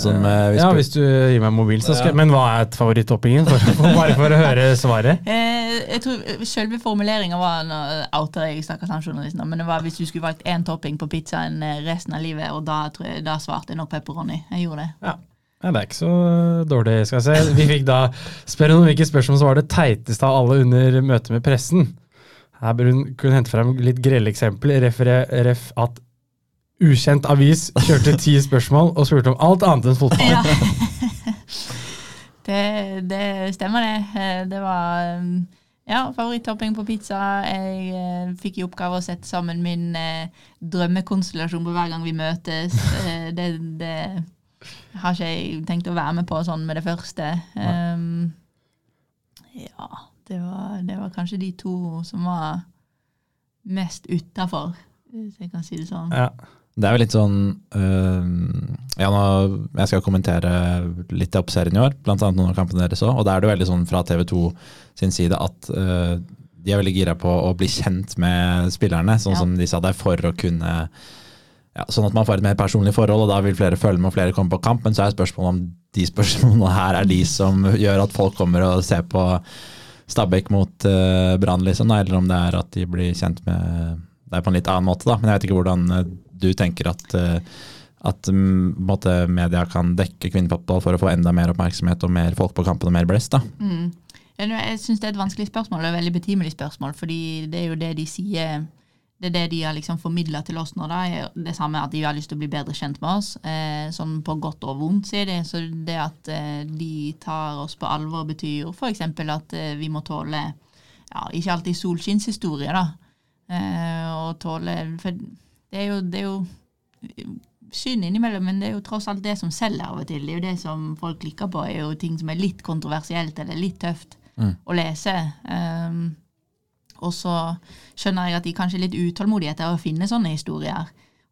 som eh, hvis Ja, hvis du gir meg mobil, så skal Ja. Men hva er favoritttoppingen? Bare for å høre svaret. [laughs] Eh, jeg tror Selve formuleringa var Nå outer jeg snakker samjournalisten, men det var hvis du skulle valgt én topping på pizzaen eh, resten av livet, og da, tror jeg, da svarte jeg nok pepperoni. Jeg gjorde det. Ja. Nei, det er ikke så dårlig, skal jeg si. Vi fikk da spørre om hvilke spørsmål som var det teiteste av alle under møtet med pressen. Her bør hun kunne hente frem litt grelle eksempler. Referer, ref at ukjent avis kjørte ti spørsmål og spurte om alt annet enn fotball. Ja. [laughs] det, det stemmer, det. Eh, Det var um, ja, favorittopping på pizza. Jeg eh, fikk i oppgave å sette sammen min eh, drømmekonstellasjon på hver gang vi møtes. Eh, det, det har ikke jeg tenkt å være med på sånn med det første. Um, ja, det var, det var kanskje de to som var mest utafor, hvis jeg kan si det sånn. Ja. Det er jo litt sånn øh, ja, nå, Jeg skal kommentere litt av oppserien i år, annet noen av kampene deres òg. Og da er det veldig sånn fra TV 2 sin side at øh, de er veldig gira på å bli kjent med spillerne, sånn Ja. som de sa det, for å kunne ja, Sånn at man får et mer personlig forhold, og da vil flere følge med og flere komme på kamp. Men så er spørsmålet om de spørsmålene her er de som gjør at folk kommer og ser på Stabæk mot uh, Brann, liksom, eller om det er at de blir kjent med det på en litt annen måte. da, Men jeg vet ikke hvordan du tenker at, eh, at mm, måte, media kan dekke kvinnefotball for å få enda mer oppmerksomhet og mer folk på kampen og mer blest. da. Mm. Jeg syns det er et vanskelig spørsmål, og et veldig betimelig spørsmål, fordi det er jo det de sier Det er det de har liksom formidla til oss nå, da, det samme at de har lyst til å bli bedre kjent med oss. Eh, sånn på godt og vondt, sier de. Så det at eh, de tar oss på alvor, betyr f.eks. at eh, vi må tåle ja, ikke alltid solskinnshistorie, da. Eh, og tåle For det er jo, det er jo synd innimellom, men det er jo tross alt det som selger av og til. Det er jo det som folk klikker på, er jo ting som er litt kontroversielt eller litt tøft Mm. å lese. Um, og så skjønner jeg at de kanskje er litt utålmodige etter å finne sånne historier.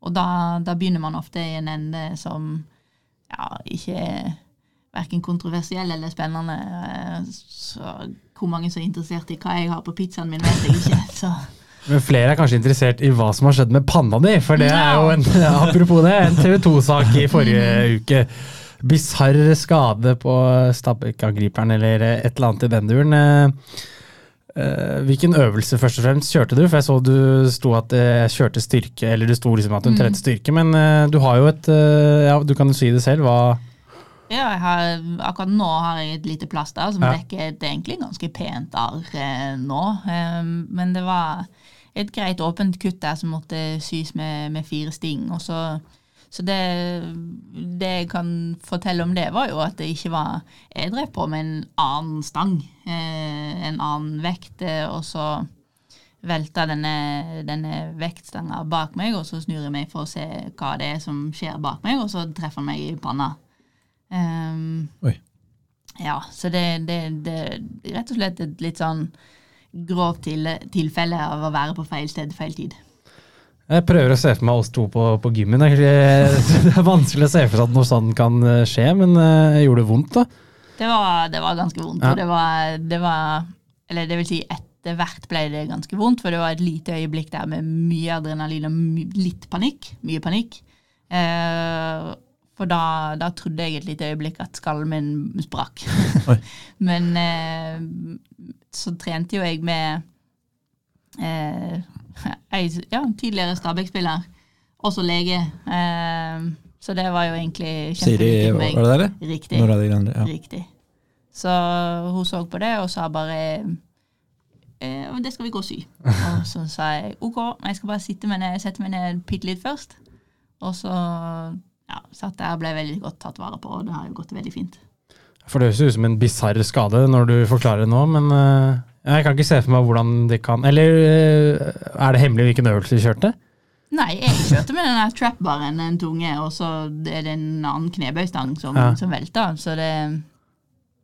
Og da, da begynner man ofte i en ende som ja, ikke er verken kontroversiell eller spennende. Eh, Så hvor mange som er interessert i hva jeg har på pizzaen min, vet jeg ikke. [laughs] Så Men flere er kanskje interessert i hva som har skjedd med panna di, for det er jo en [laughs] apropos det, en TV 2-sak i forrige uke. Bisarr skade på Stabæk-angriperen eller et eller annet i den duren. Eh, eh, Hvilken øvelse først og fremst kjørte du? For jeg så du sto at jeg kjørte styrke, eller det sto liksom at du trente styrke, men eh, du har jo et eh, Ja, du kan jo si det selv. Hva ja, har, akkurat nå har jeg et lite plaster som Ja. dekker et egentlig ganske pent arr eh, nå. Eh, men det var et greit åpent kutt der som måtte sys med, med fire sting. Og så, så det, det jeg kan fortelle om det, var jo at det ikke var Jeg drev på med en annen stang, eh, en annen vekt, eh, og så velta denne, denne vektstanga bak meg, og så snur jeg meg for å se hva det er som skjer bak meg, og så treffer han meg i panna. Um, Oi. Ja, så det, det, det er rett og slett et litt sånn grovt til, tilfelle av å være på feil sted feil tid. Jeg prøver å se for meg oss to på, på gymmen. Det er, vanskelig å se for seg at noe sånt kan eh, skje, men eh, gjorde det vondt, da? Det var, det var ganske vondt. Ja. Det var, det var Eller det vil si, etter hvert ble det ganske vondt, for det var et lite øyeblikk der med mye adrenalin og my, litt panikk. Mye panikk. Eh, for da, da trodde jeg et lite øyeblikk at skallen min sprakk. [laughs] [laughs] Men eh, så trente jo jeg med eh, ei ja, tidligere Stabæk-spiller, også lege. Eh, så det var jo egentlig kjempeviktig for var Siri, det det, der? Riktig. Nora de Grande, ja. Riktig. Så hun så på det og sa bare eh, det skal vi gå og sy. [laughs] Og så sa jeg OK, jeg skal bare sitte meg ned, sette meg ned bitte litt først. Og så ja, så at jeg ble veldig godt tatt vare på, og det har jo gått veldig fint. For det høres ut som en bisarr skade når du forklarer det nå, men eh, jeg kan ikke se for meg hvordan det kan Eller eh, er det hemmelig hvilken øvelse du kjørte? Nei, jeg kjørte med den trap-baren, en tunge, og så er det en annen knebøystang som, Ja. som velter. Så det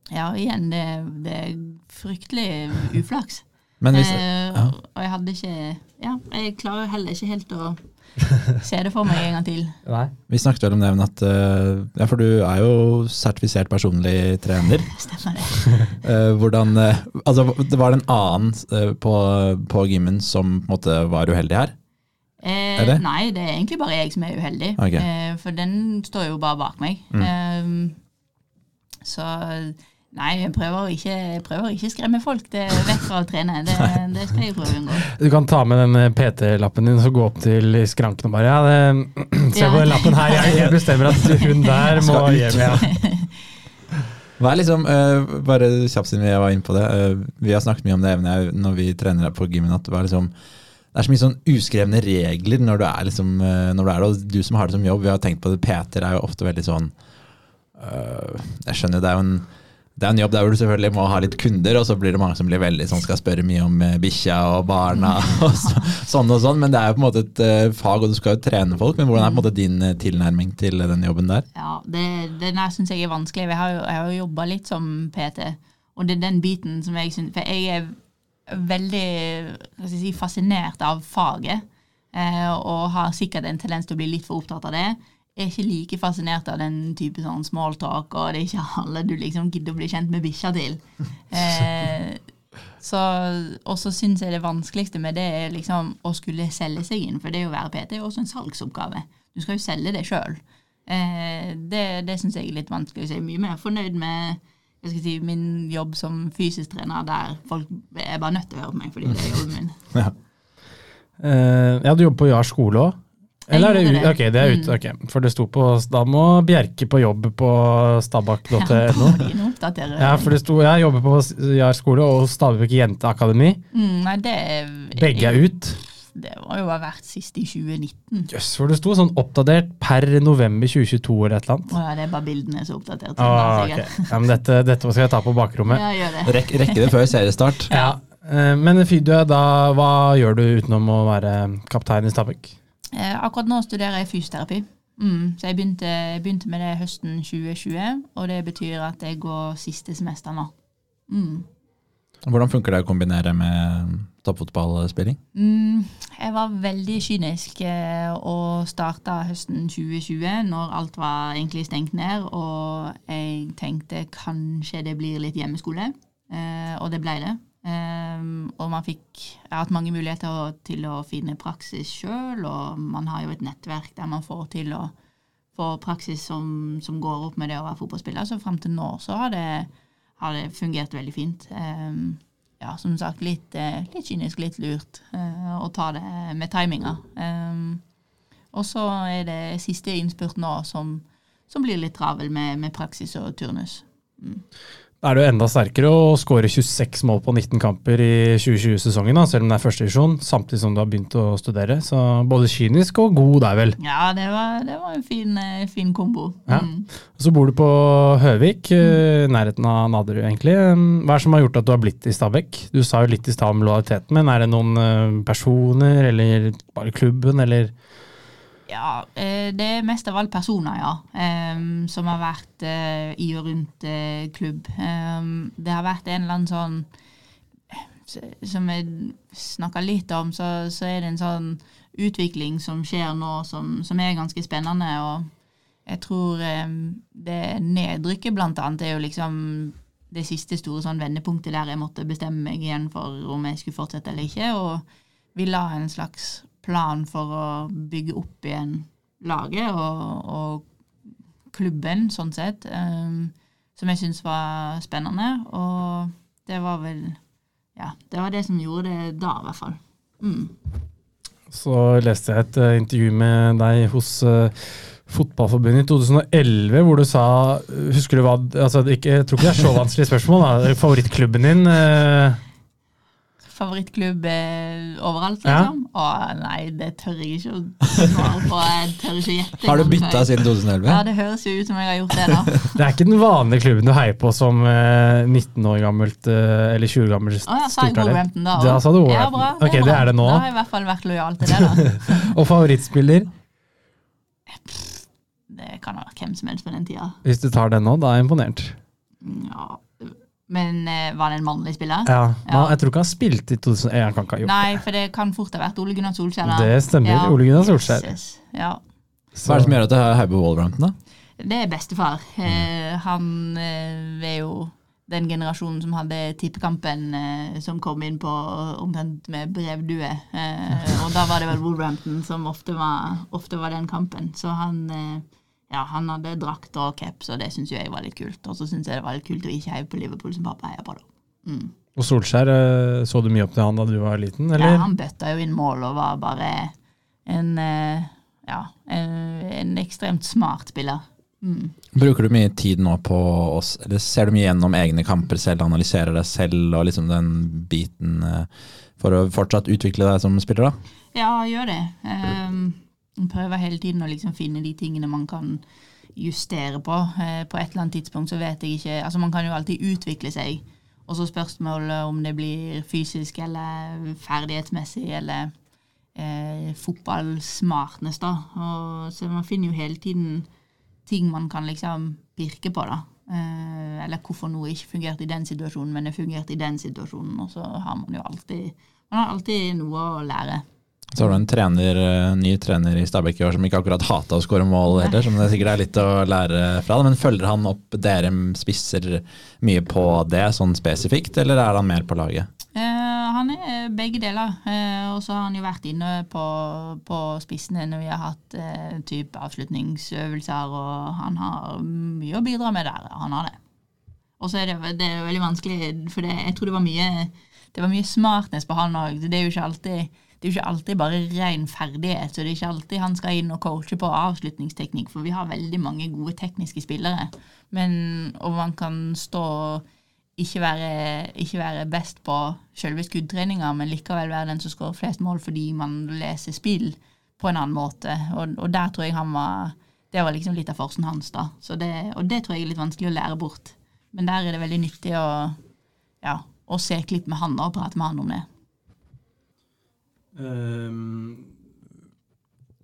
Ja, igjen, det, det er fryktelig uflaks. Men hvis, eh, ja. Og jeg hadde ikke Ja, jeg klarer heller ikke helt å se det for meg en gang til. Nei. vi snakket vel om det, men at eh, Ja, for du er jo sertifisert personlig trener. [laughs] Stemmer det. [laughs] Eh, hvordan eh, Altså, det var det en annen på, på gymmen som på en måte var uheldig her? Eh, Er det? Nei, det er egentlig bare jeg som er uheldig. Okay. Eh, for den står jo bare bak meg. Mm. Eh, så nei, jeg prøver ikke, jeg prøver ikke skremme folk det er vekk fra å trene. Det, det skal jeg prøve å unngå. Du kan ta med den eh, PT-lappen din og gå opp til skranken og bare Ja, det, [clears throat] se Ja. på den lappen her, jeg, jeg bestemmer at hun der [laughs] må hjem. Ja. [laughs] Hva er liksom, uh, bare kjapt siden vi var inne på det, uh, vi har snakket mye om det evnet når vi trener på gymmen, at det, er, liksom, det er så mye sånn uskrevne regler når du er liksom, når du er det, og du som har det som jobb, vi har tenkt på det, Peter er jo ofte veldig sånn, øh, jeg skjønner det er jo en, det er en jobb der hvor du selvfølgelig må ha litt kunder, og så blir det mange som blir veldig sånn, skal spørre mye om eh, bikkja og barna [laughs] og så, sånn og sånn, men det er jo på en måte et uh, fag, og du skal jo trene folk, men hvordan er på en måte din uh, tilnærming til den jobben der? Ja, det, Den der syns jeg er vanskelig. Jeg har jo, jeg har jo jobba litt som PT, og det er den biten som jeg syns For jeg er veldig jeg si, fascinert av faget, uh, og har sikkert en tendens til å bli litt for opptatt av det. Er ikke like fascinert av den type sånn smalltalk, og det er ikke alle du liksom gidder å bli kjent med bikkja til. [laughs] Eh, så, og så syns jeg det vanskeligste med det er liksom å skulle selge seg inn, for det å være PT er jo også en salgsoppgave. Du skal jo selge det sjøl. Eh, det det syns jeg er litt vanskelig. Så jeg er mye mer fornøyd med jeg skal si, min jobb som fysisk trener, der folk er bare nødt til å høre på meg, fordi det er jobben min. [laughs] Ja. Eh, ja, du jobber på Jar skole òg? Eller er det ut? Ok, det er ut. ute. ok. For det sto på Da må Bjerke på jobb på stabak.no. Ja. Ja, for det sto jeg jobber på Jar skole og Stabekk jenteakademi. mm, Nei, det er, Begge er ut. Det var jo bare vært sist i 2019. Jøss, for det sto sånn oppdatert per november 2022 eller et eller annet. Å ja, det er bare bildene som er oppdatert. Ah, okay. ok. ja, men dette, dette skal jeg ta på bakrommet. Ja, gjør det. Rek, rekke det før seriestart. Ja. eh, Men Fidu, da, hva gjør du utenom å være kaptein i Stabæk? Eh, akkurat nå studerer jeg fysioterapi. Mm, så jeg begynte, begynte med det høsten 2020, og det betyr at jeg går siste semester nå. Mm. Hvordan funker det å kombinere med toppfotballspilling? Mm, jeg var veldig kynisk eh, og starta høsten 2020, når alt var egentlig stengt ned, og jeg tenkte kanskje det blir litt hjemmeskole, eh, og det ble det. Eh, og man fikk Jeg har hatt mange muligheter å- til å finne praksis sjøl, og man har jo et nettverk der man får til å få praksis som, som går opp med det å være fotballspiller. Så fram til nå så har det, har det fungert veldig fint. Um, ja, som sagt, litt, eh, litt kynisk, litt lurt uh, å ta det med timinga. Um, og så er det siste innspurt nå som, som blir litt travel med, med praksis og turnus. Da er du enda sterkere å skåre 26 mål på 19 kamper i 2020-sesongen, selv om det er førstedivisjon, samtidig som du har begynt å studere. Så både kynisk og god der, vel. Ja, det var, det var en fin, eh, fin kombo. Ja. Mm. Så bor du på Høvik, eh, nærheten av Naderud, egentlig. Hva er det som har gjort at du har blitt i Stabekk? Du sa jo litt i stad om lojaliteten, men er det noen eh, personer, eller bare klubben, eller Ja, eh, det er mest av alt personer, ja. em, som har vært eh, i og rundt eh, klubb. Det har vært en eller annen sånn Som jeg snakka litt om, så, så er det en sånn utvikling som skjer nå, som, som er ganske spennende. Og jeg tror det nedrykket, blant annet, er jo liksom det siste store sånn vendepunktet der jeg måtte bestemme meg igjen for om jeg skulle fortsette eller ikke. Og vi la en slags plan for å bygge opp igjen laget og, og klubben, sånn sett, um, som jeg syntes var spennende. Og det var vel Ja, det var det som gjorde det da, i hvert fall. Mm. Så leste jeg et uh, intervju med deg hos uh, Fotballforbundet i 2011, hvor du sa Husker du hva altså, ikke, Jeg tror ikke det er så vanskelig spørsmål. Da. Favorittklubben din? Uh, Favorittklubb eh, overalt, Ja. liksom? Å nei, det tør jeg ikke å svare på. Jeg tør ikke å gjette. [laughs] Har du bytta siden 2011? Ja, det høres jo ut som jeg har gjort det, da. [laughs] Det er ikke den vanlige klubben du heier på som eh, 19 år gammelt eh, eller 20 år gammelt Å ja, sa jeg stortalent. Wolverhampton da Da sa du Ja, Wolverhampton. bra. Ok, det er det nå. Da har jeg i hvert fall vært lojal til det, da. [laughs] Og favorittspiller, Det kan ha vært hvem som helst på den tida. hvis du tar den nå, da er jeg imponert. Ja. Men eh, var det en mannlig spiller? Ja, Ja. Jeg tror ikke han spilte i 2001. Han kan ikke ha gjort Nei, for det kan fort ha vært Ole Gunnar Solskjær. da. Det stemmer. Ja. Ole Gunnar Solskjær. Yes, Ja. Hva er det som gjør at det er Haube Wolverhampton, da? Det er bestefar. Eh, han eh, er jo den generasjonen som hadde tippekampen eh, som kom inn på omtrent med brevdue. Eh, og da var det vel Wolverhampton som ofte var, ofte var den kampen. Så han, eh, ja, han hadde drakter og caps, og det syns jeg var litt kult. Og så syns jeg det var litt kult å ikke heie på Liverpool som pappa heier på, da. Mm. Og Solskjær, eh, så du mye opp til han da du var liten, Ja, han bøtta jo inn mål og var bare en eh, ja, en, en ekstremt smart spiller. Mm. Bruker du mye tid nå på oss, eller ser du mye gjennom egne kamper selv, analyserer deg selv og liksom den biten eh, for å fortsatt utvikle deg som spiller, da? Ja, gjør det. Um, prøver hele tiden å liksom finne de tingene man kan justere på. Eh, på et eller annet tidspunkt så vet jeg ikke Altså, man kan jo alltid utvikle seg. Og så spørsmålet om det blir fysisk eller ferdighetsmessig eller eh, fotballsmartness, da. Og, så man finner jo hele tiden ting man kan liksom pirke på, da. Eh, eller hvorfor noe ikke fungerte i den situasjonen, men det fungerte i den situasjonen. Og så har man jo alltid Man har alltid noe å lære. Så har du en trener, eh, ny trener i Stabæk i år som ikke akkurat hata å skåre mål heller, som det sikkert er litt å lære fra. Men følger han opp dere spisser mye på det sånn spesifikt, eller er han mer på laget? Eh, han er begge deler. Eh, og så har han jo vært inne på, på spissene når vi har hatt eh, type avslutningsøvelser, og han har mye å bidra med der. Han har det. Og så er det, det er veldig vanskelig, for det, jeg tror det var mye det mye smartness på han òg. Det er jo ikke alltid det er jo ikke alltid bare ren ferdighet, så det er ikke alltid han skal inn og coache på avslutningsteknikk, for vi har veldig mange gode tekniske spillere. Men, og man kan stå og ikke være, ikke være best på selve skuddtreninga, men likevel være den som skårer flest mål fordi man leser spill på en annen måte. Og, og der tror jeg han var Det var liksom litt av forsen hans, da. Det, og det tror jeg er litt vanskelig å lære bort. Men der er det veldig nyttig å, ja, å se klipp med han og prate med han om det. Ehm,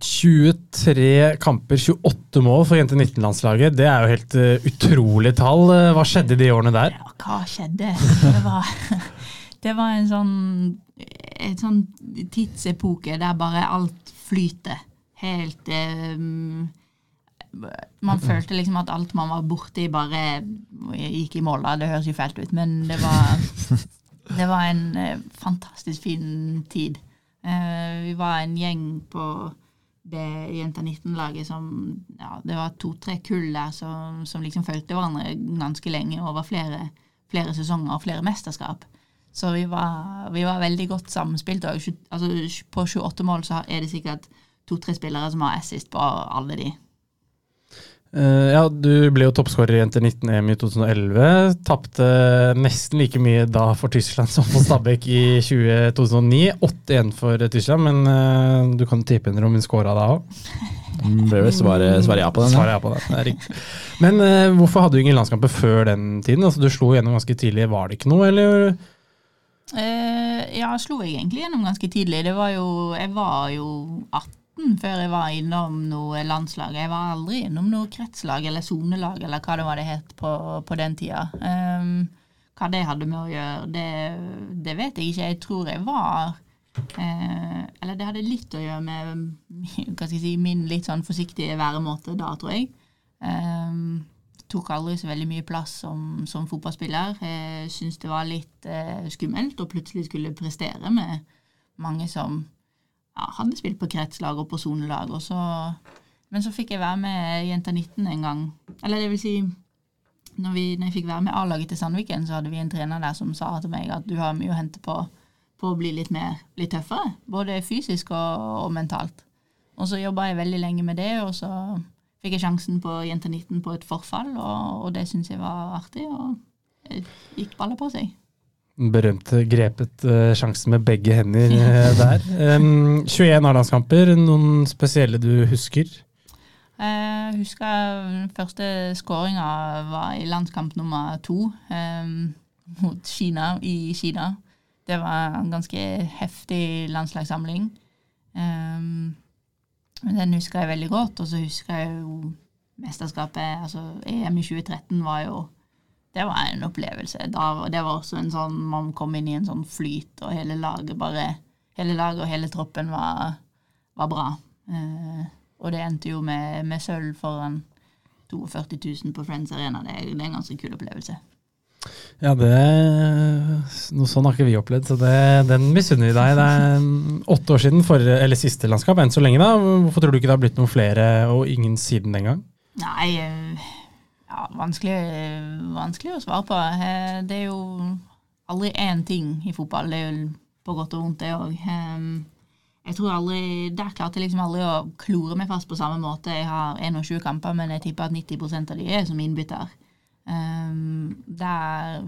23 kamper, 28 mål for jente 19-landslaget. Det er jo helt uh, utrolig tall. Eh, Hva skjedde de årene der? Ja, hva skjedde? Det var, [laughs] det var en sånn en sånn tidsepoke der bare alt flyter. Helt um, Man følte liksom at alt man var borti, bare gikk i mål. da. Det høres jo fælt ut, men det var, det var en uh, fantastisk fin tid. Eh, vi var en gjeng på det Jenta 19-laget som ja, Det var to-tre kull der som, som liksom fulgte hverandre ganske lenge over flere, flere sesonger og flere mesterskap. Så vi var, vi var veldig godt samspilt. Og altså, på 28 mål så er det sikkert to-tre spillere som har assist på alle de. Eh, ja, Du ble jo toppskårer i til 19-EM i 2011. Tapte nesten like mye da for Tyskland [laughs] som for Stabæk i 2009. 8-1 for Tyskland, men uh, du kan tippe under om hun skåra da òg. Det ble vel svaret svar ja på den. Svarer Ja. på riktig. Men uh, hvorfor hadde du ingen landskamper før den tiden? Altså, Du slo gjennom ganske tidlig. Var det ikke noe, eller? Eh, ja, slo jeg egentlig gjennom ganske tidlig. Det var jo, jeg var jo 18 før jeg var innom noe landslag. Jeg var aldri innom noe kretslag eller sonelag eller hva det var det het på, på den tida. Um, hva det hadde med å gjøre, det, det vet jeg ikke. Jeg tror jeg var eh, Eller det hadde litt å gjøre med si, min litt sånn forsiktige væremåte da, tror jeg. Um, tok aldri så veldig mye plass som, som fotballspiller. Jeg syntes det var litt eh, skummelt å plutselig skulle prestere med mange som ja, hadde spilt på kretslag og på sonelag. Men så fikk jeg være med Jenta 19 en gang. Eller det vil si, når, vi, når jeg fikk være med A-laget til Sandviken, så hadde vi en trener der som sa til meg at du har mye å hente på, på å bli litt mer, litt tøffere. Både fysisk og, og mentalt. Og så jobba jeg veldig lenge med det, og så fikk jeg sjansen på Jenta 19 på et forfall, og, og det syntes jeg var artig, og gikk baller på seg. Berømte grepet uh, sjansen med begge hender uh, [laughs] der. Um, 21 A-landskamper, noen spesielle du husker? Jeg husker første skåringa var i landskamp nummer to um, mot Kina i Kina. Det var en ganske heftig landslagssamling. Um, den husker jeg veldig godt. Og så husker jeg jo mesterskapet, altså EM i 2013 var jo det var en opplevelse. Da, det var også en sånn Man kom inn i en sånn flyt, og hele laget bare Hele laget og hele troppen var, var bra. Eh, og det endte jo med, med sølv foran 42 000 på Friends Arena. Det det er en ganske kul opplevelse. Ja, det Noe sånn har ikke vi opplevd, så det, den misunner vi deg. Det er åtte år siden for, eller siste landskap, enn så lenge. da. Hvorfor tror du ikke det har blitt noen flere, og ingen siden den gang? Nei, eh, ja, vanskelig, vanskelig å svare på. Eh, det er jo aldri én ting i fotball. Det er jo på godt og vondt, det òg. Jeg tror aldri, Der klarte jeg liksom aldri å klore meg fast på samme måte. Jeg har 21 kamper, men jeg tipper at 90% av de er som innbytter. Det er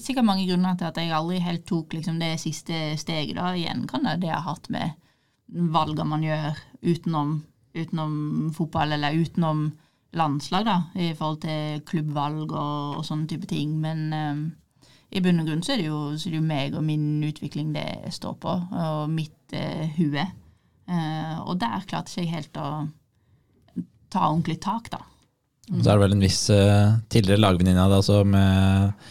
sikkert mange grunner til at jeg aldri helt tok liksom det siste steget. da. Igjen kan det det har hatt med valgene man gjør utenom, utenom fotball, eller utenom landslag, da, i forhold til klubbvalg og, og sånne type ting. Men um, i bunn og grunn så er, det jo, er det jo meg og min utvikling det står på, og mitt uh, hue. Uh, og der klarte ikke jeg helt å ta ordentlig tak, da. Mm. Så er det vel en viss uh, tidligere lagvenninne av deg med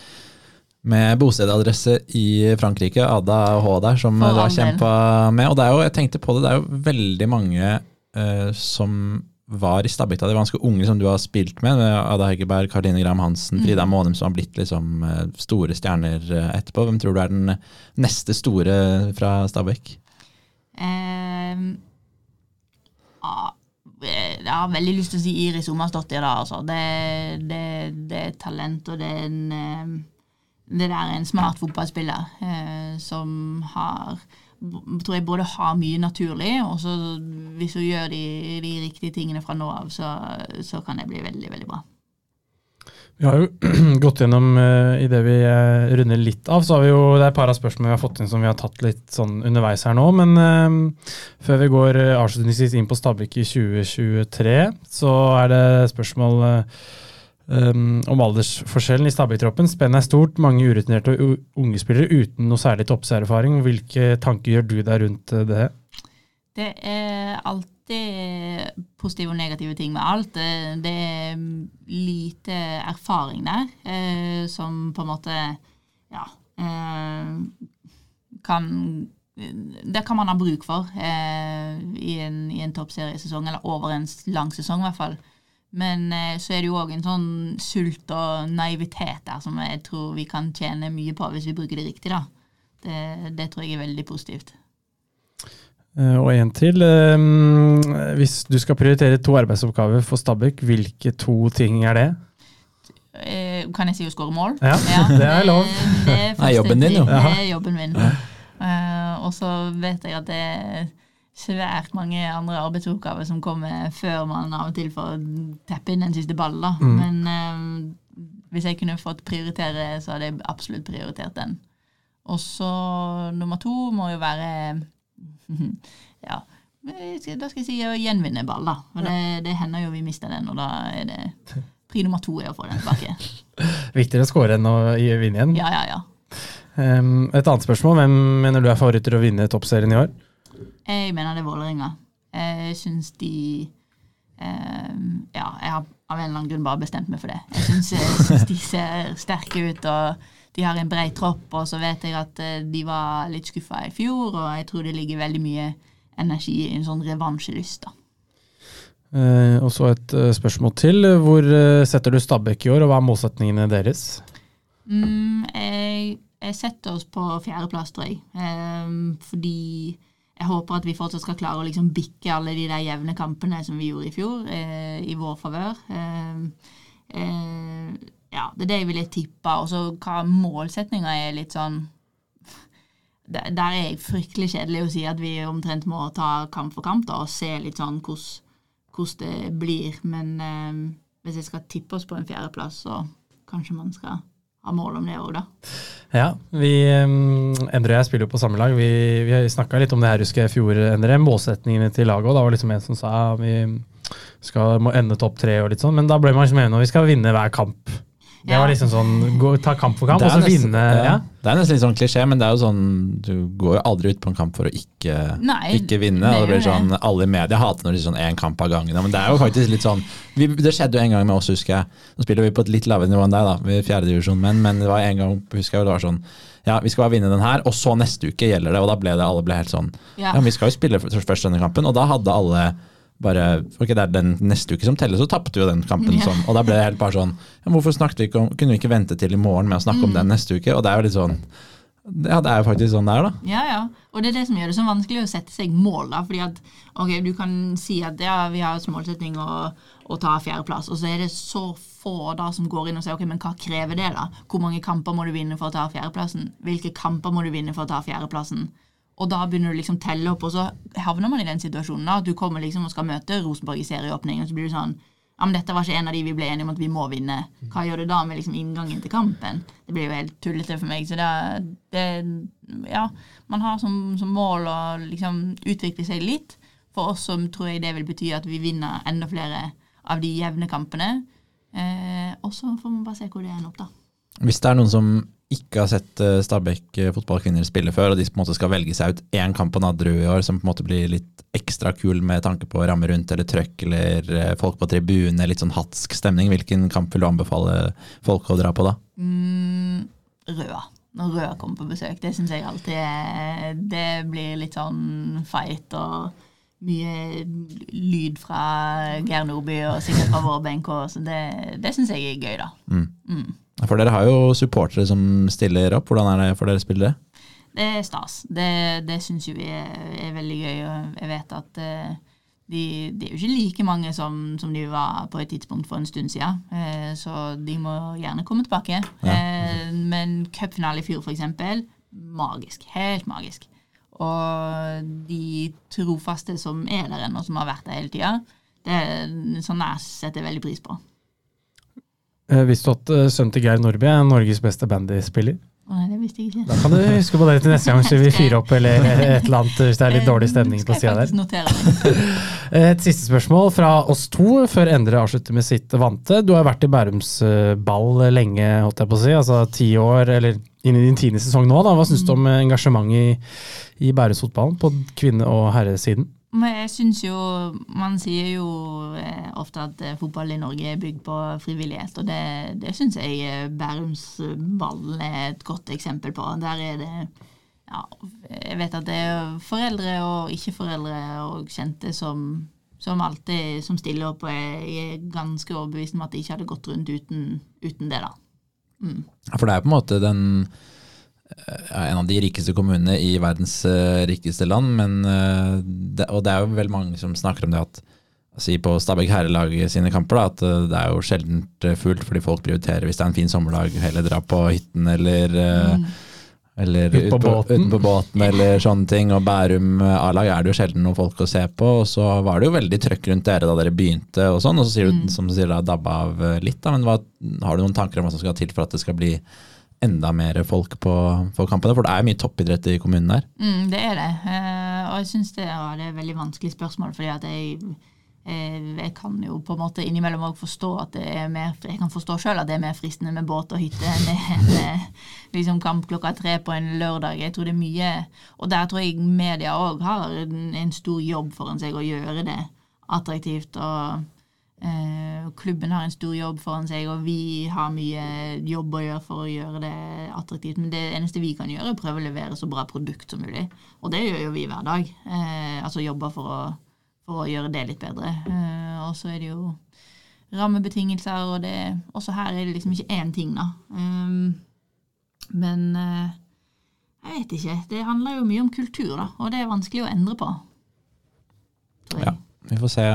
med bostedadresse i Frankrike, Ada H der, som du har kjempa med. Og det er jo, jeg tenkte på det, det er jo veldig mange uh, som var i Stabita. da de var ganske unge, som du har spilt med. Ada Hegerberg, Karoline Graham Hansen, mm. Frida Månem, som har blitt liksom eh, store stjerner eh, etterpå. Hvem tror du er den neste store fra Stabæk? Um, jeg har veldig lyst til å si Iris Omarsdottir. Altså. Det, det, det, er talent, og det er en Det der er en smart fotballspiller eh, som har tror jeg både har mye naturlig, og så hvis hun gjør de, de riktige tingene fra nå av, så, så, kan det bli veldig, veldig bra. Vi har jo [clears throat] gått gjennom uh, i det vi uh, runder litt av, så har vi jo, det er et par av spørsmålene vi har fått inn som vi har tatt litt sånn underveis her nå. Men uh, før vi går avslutningsvis inn på Stabæk i 2023, så er det spørsmål uh, Um, om aldersforskjellen i Stabæk-troppen. Spennet er stort, mange urutinerte unge spillere uten noe særlig toppserfaring. Hvilke tanker gjør du deg rundt eh, det? Det er alltid positive og negative ting med alt. Det, det er lite erfaring der eh, som på en måte ja eh, kan det kan man ha bruk for eh, i en, en toppseriesesong, eller over en lang sesong i hvert fall. Men eh, så er det jo òg en sånn sult og naivitet der som jeg tror vi kan tjene mye på hvis vi bruker det riktig. da. Det, det tror jeg er veldig positivt. Uh, og en til. Um, hvis du skal prioritere to arbeidsoppgaver for Stabæk, hvilke to ting er det? Uh, kan jeg si å skåre mål? Ja, [laughs] ja, det er lov. Det er, [laughs] det er jobben din, jo. Det er jobben min. Ja. og så vet jeg at det er svært mange andre arbeidsoppgaver som kommer før man av og til får teppe inn den siste ballen. Da. Mm. Men eh, hvis jeg kunne fått prioritere, så hadde jeg absolutt prioritert den. Og så nummer to må jo være [laughs] Ja, da skal jeg si å gjenvinne ball, da. For det, det hender jo vi mister den, og da er det pri nummer to er å få den tilbake. [laughs] Viktigere å skåre enn å vinne igjen? Ja, ja, ja. Um, et annet spørsmål. Hvem mener du er favoritter å vinne toppserien i år? Jeg mener det er Vålerenga. Jeg syns de um, Ja, jeg har av en eller annen grunn bare bestemt meg for det. Jeg syns de ser sterke ut, og de har en bred tropp. Og så vet jeg at eh, de var litt skuffa i fjor, og jeg tror det ligger veldig mye energi i en sånn revansjelyst. da. Eh, og så et uh, spørsmål til. Hvor setter du Stabæk i år, og hva er målsetningene deres? Mm, jeg, jeg, setter oss på fjerdeplass, tror jeg. Um, fordi jeg håper at vi fortsatt skal klare å liksom bikke alle de der jevne kampene som vi gjorde i fjor, eh, i vår favør. Eh, eh, ja, det er det jeg ville tippa. Og så hva målsettinga er litt sånn [laughs] Der er jeg fryktelig kjedelig å si at vi omtrent må ta kamp for kamp da, og se litt sånn hvordan det blir. Men eh, hvis jeg skal tippe oss på en fjerdeplass, så kanskje man skal ha mål om det òg, da. Ja, vi, Endre og jeg spiller jo på samme lag. Vi, vi snakka litt om det her husker jeg i fjor, Endre. Målsetningene til laget. Og da var det liksom en som sa vi skal må ende topp tre og litt sånn. Men da ble man liksom enig om vi skal vinne hver kamp. Det Ja. var liksom sånn gå, ta kamp for kamp, og så nesten- vinne. ja. Ja. Det er nesten litt sånn klisjé, men det er jo sånn du går jo aldri ut på en kamp for å ikke, Nei, ikke vinne. det Og det blir sånn, Alle i media hater når det er sånn én kamp av gangen. Men det er jo faktisk litt sånn vi, Det skjedde jo en gang med oss, husker jeg. Nå spiller vi på et litt lavere nivå enn deg, da, vi er fjerdedivisjon menn, men det var en gang husker jeg, det var sånn ja, vi skal bare vinne den her, og så neste uke gjelder det. Og da ble det alle ble helt sånn Ja. Ja, vi skal jo spille først denne kampen, og da hadde alle bare Ok, det er den neste uke som teller, så tapte vi jo den kampen yeah. sånn. Og da ble det helt bare sånn ja, Hvorfor snakket vi ikke om Kunne vi ikke vente til i morgen med å snakke Mm. om den neste uke? Og det er jo litt sånn Ja, det er jo faktisk sånn det er, da. Ja, ja. Og det er det som gjør det så vanskelig å sette seg mål. da, fordi at ok, Du kan si at ja, vi har som målsetting å, å ta fjerdeplass, og så er det så få da som går inn og sier ok, men hva krever det, da? Hvor mange kamper må du vinne for å ta fjerdeplassen? Hvilke kamper må du vinne for å ta fjerdeplassen? Og da begynner du liksom telle opp, og så havner man i den situasjonen da, at du kommer liksom og skal møte Rosenborg i serieåpning, og så blir du sånn ja, men dette var ikke en av de vi ble enige om at vi må vinne. Hva gjør du da med liksom inngangen til kampen? Det blir jo helt tullete for meg. Så det, det Ja, man har som, som mål å liksom utvikle seg litt. For oss som tror jeg det vil bety at vi vinner enda flere av de jevne kampene. Eh, og så får man bare se hvor det ender opp, da. Hvis det er noen som ikke har sett eh, Stabæk eh, fotballkvinner spille før, og de på en måte skal velge seg ut én kamp på Nadderud i år som på en måte blir litt ekstra kul med tanke på ramme rundt eller trøkk eller eh, folk på tribunene, litt sånn hatsk stemning, hvilken kamp vil du anbefale folk å dra på da? Mm, Røa. Når Røa kommer på besøk. Det syns jeg alltid er Det blir litt sånn fight og mye lyd fra Geir Nordby og sikkert fra vår benk òg, så det, det syns jeg er gøy, da. Mm. For dere har jo supportere som stiller opp. Hvordan er det for dere spillere? Det er stas. Det, det syns jo vi er, er veldig gøy, og jeg vet at eh, de, de er jo ikke like mange som, som de var på et tidspunkt for en stund siden, eh, så de må gjerne komme tilbake. Eh, men cupfinale i fjor, eksempel, magisk. Helt magisk. Og de trofaste som er der ennå, som har vært der hele tida, det er sånn jeg setter veldig pris på. Eh, Visste du at eh, sønnen til Geir Nordby er Norges beste bandyspiller? Nei, det visste jeg ikke. Da kan du huske på det til neste gang så vi fyrer opp eller [laughs] et eller annet hvis det er litt dårlig stemning på sida der. notere. [laughs] Et siste spørsmål fra oss to, før Endre avslutter med sitt vante. Du har vært i Bærums eh, ball lenge, holdt jeg på å si. Altså ti år, eller inn i din tiende sesong nå. da. Hva syns du om engasjementet engasjement i, i Bærumsfotballen på kvinne- og herresiden? Men jeg syns jo Man sier jo eh, ofte at eh, fotball i Norge er bygd på frivillighet, og det, det syns jeg eh, Bærumsballen er et godt eksempel på. Der er det ja, Jeg vet at det er foreldre og ikke-foreldre og kjente som, som alltid som stiller opp, og jeg er ganske overbevist om at de ikke hadde gått rundt uten, uten det, da. Mm. For det er på en måte den en av de rikeste kommunene i verdens eh, rikeste land, men eh, det, Og det er jo veldig mange som snakker om det at Si på Stabæk herrelag sine kamper, da, at eh, det er jo sjeldent eh, fullt fordi folk prioriterer hvis det er en fin sommerdag, heller dra på hytten eller eh, Mm. eller Ut på ut båten. Ut på båten eller sånne ting. Og Bærum eh, A-lag er det jo sjelden noen folk å se på. Og så var det jo veldig trøkk rundt dere da dere begynte, og sånn, og så sier du, som du sier, da dabba av eh, litt. da, Men hva, har du noen tanker om hva som skal til for at det skal bli enda mer folk på, på kampene? For det er mye toppidrett i kommunen der. Mm, det er det. Eh, og jeg syns det, er et veldig vanskelig spørsmål, fordi at jeg, eh, jeg kan jo på en måte innimellom også forstå at det er mer Jeg kan forstå selv at det er mer fristende med båt og hytte enn det med liksom kamp klokka tre på en lørdag. Jeg tror det er mye Og der tror jeg media òg har en, en stor jobb foran seg å gjøre det attraktivt. og klubben har en stor jobb foran seg, og vi har mye jobb å gjøre for å gjøre det attraktivt. Men det eneste vi kan gjøre, er å prøve å levere så bra produkt som mulig. Og det gjør jo vi hver dag. Eh, altså jobber for å, for å gjøre det litt bedre. Eh, og så er det jo rammebetingelser, og det Også her er det liksom ikke én ting, da. Um, men eh, jeg vet ikke. Det handler jo mye om kultur, da, og det er vanskelig å endre på. Ja. Vi får se,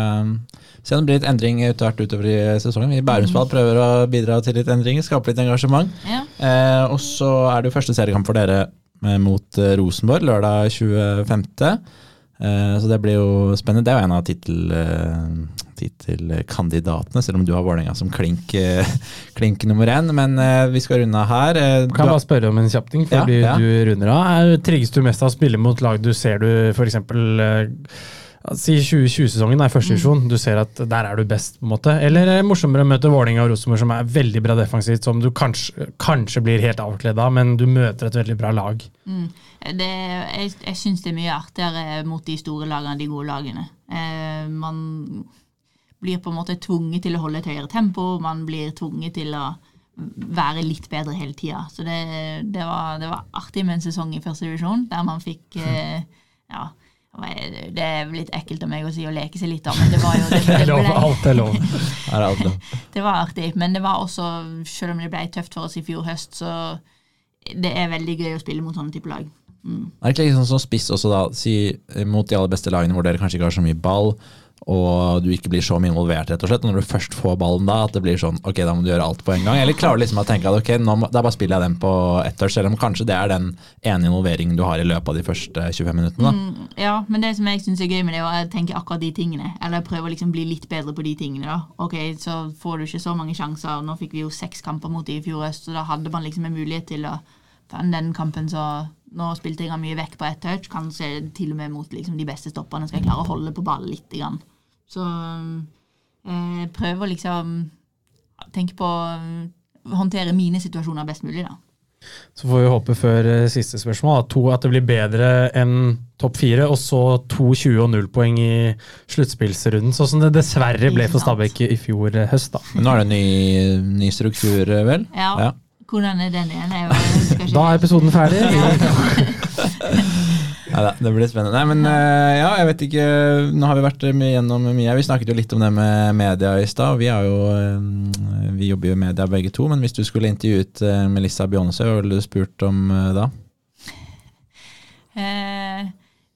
se om det blir litt endring etter hvert utover i sesongen. Vi i Bærumsball prøver å bidra til litt endringer, skape litt engasjement. Ja. Eh, og så er det jo første seriekamp for dere eh, mot eh, Rosenborg lørdag 25. Eh, så det blir jo spennende. Det er jo en av eh, tittelkandidatene, selv om du har Vålerenga som klink, [laughs] klink nummer én. Men eh, vi skal runde av her. Du Kan jeg bare spørre om en kjapp ting før Ja, ja. du runder av? Trigges du mest av å spille mot lag du ser du f.eks. Si 2020-sesongen er første divisjon, du ser at der er du best, på en måte. Eller er det morsommere å møte Vålerenga og Rosenborg, som er veldig bra defensivt, som du kanskje, kanskje blir helt avkledd av, men du møter et veldig bra lag. Mm. Det, jeg jeg syns det er mye artigere mot de store lagene, de gode lagene. Eh, man blir på en måte tvunget til å holde et høyere tempo, man blir tvunget til å være litt bedre hele tida. Så det, det, var, det var artig med en sesong i første divisjon, der man fikk [laughs] eh, Ja, det er litt ekkelt av meg å si å leke seg litt, da, men det var jo det, [laughs] Det ble, [laughs] alt er lov. er det alt lov. det var artig, men det var også, selv om det ble tøft for oss i fjor høst, så det er veldig gøy å spille mot sånne type lag. Mm. Er det ikke litt sånn som spiss også, da? Si eh, mot de aller beste lagene hvor dere kanskje ikke har så mye ball, og du ikke blir så mye involvert, rett og slett. Når du først får ballen da, at det blir sånn ok, da må du gjøre alt på en gang. Eller klarer du liksom å tenke at ok, nå da bare spiller jeg den på ett touch, selv om kanskje det er den ene involveringen du har i løpet av de første 25 minuttene. Mm, ja, men det som jeg syns er gøy med det, er å tenke akkurat de tingene. Eller prøve å liksom bli litt bedre på de tingene. da. Ok, Så får du ikke så mange sjanser. Nå fikk vi jo seks kamper mot de i fjor høst, så da hadde man liksom en mulighet til å Fan, den kampen så Nå spilte jeg mye vekk på ett touch. Kanskje til og med mot liksom, de beste stopperne skal jeg klare å holde på ballen litt. Grann. Så eh, prøve å liksom tenke på å håndtere mine situasjoner best mulig, da. Så får vi håpe før eh, siste spørsmål at, to, at det blir bedre enn topp fire, og så 2-20 og 0 poeng i sluttspillsrunden, sånn som det dessverre ble for. Stabæk i fjor eh, høst. da. Men nå er det en ny, ny struktur, eh, vel? Ja, Ja. Hvordan er den igjen? Jeg Da er episoden ferdig. [laughs] Ja, da, det blir spennende. Nei, men eh, ja, jeg vet ikke Nå har vi vært mye gjennom mye. Vi snakket jo litt om det med media i stad. Vi, jo, eh, vi jobber jo i media begge to, men hvis du skulle intervjuet eh, Melissa Beyoncé, hva ville du spurt om eh, da? Eh,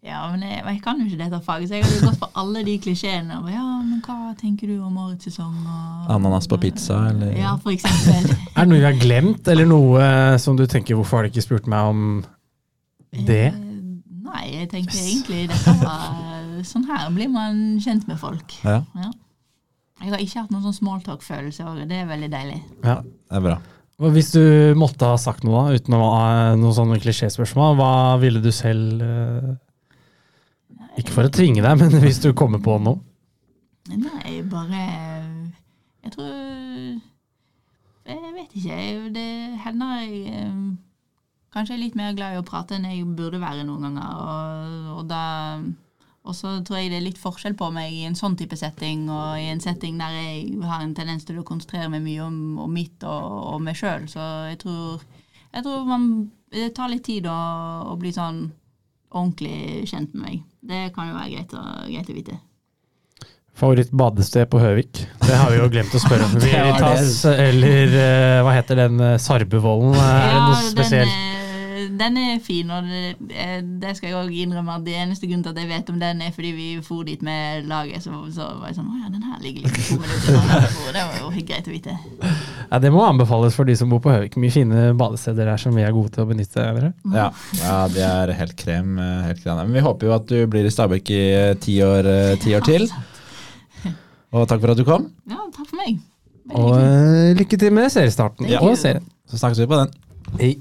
ja, men jeg, jeg kan jo ikke dette faget, så jeg hadde gått for alle de klisjeene. Ja, men hva tenker du om årets sesong? Og, Ananas på pizza, eller? Ja, for eksempel. [laughs] Er det noe vi har glemt, eller noe som du tenker hvorfor har de ikke spurt meg om det? Eh, Nei, jeg tenker egentlig dette var Sånn her blir man kjent med folk. Ja, Jeg har ikke hatt noen sånn smalltalk-følelse, det er veldig deilig. Ja. det er bra. Hvis du måtte ha sagt noe, da, uten å ha noen sånne klisjéspørsmål, hva ville du selv eh, Ikke for å tvinge deg, men hvis du kommer på noe? Nei, bare Jeg tror Jeg vet ikke. Det hender jeg eh, Kanskje er litt mer glad i å prate enn jeg burde være noen ganger. Og, og da og så tror jeg det er litt forskjell på meg i en sånn type setting og i en setting der jeg har en tendens til å konsentrere meg mye om, om mitt og, og meg sjøl. Så jeg tror, jeg tror man, det tar litt tid å, å bli sånn ordentlig kjent med meg. Det kan jo være greit å, greit å vite. Favoritt badested på Høvik? Det har vi jo glemt å spørre om. [laughs] Veritas eller eh, hva heter den uh, Sarbevollen? Er det noe spesielt? Den, er- fin, og det, eh, det skal jeg òg innrømme at det eneste grunnen til at jeg vet om den, er fordi vi for dit med laget. Så, så var jeg sånn Å ja, den her ligger litt to minutter fra. Det var jo greit å vite. Ja, det må anbefales for de som bor på Høvik. Mye fine badesteder her som vi er gode til å benytte. Dere. Ja, ja, det er helt krem. Helt krem. Men vi håper jo at du blir i Stabæk i eh, ti år, eh, ti år til. Og takk for at du kom. Ja, takk for meg. Veldig Og lykke til med seriestarten Ja. og serien. Så snakkes vi på den. Hei.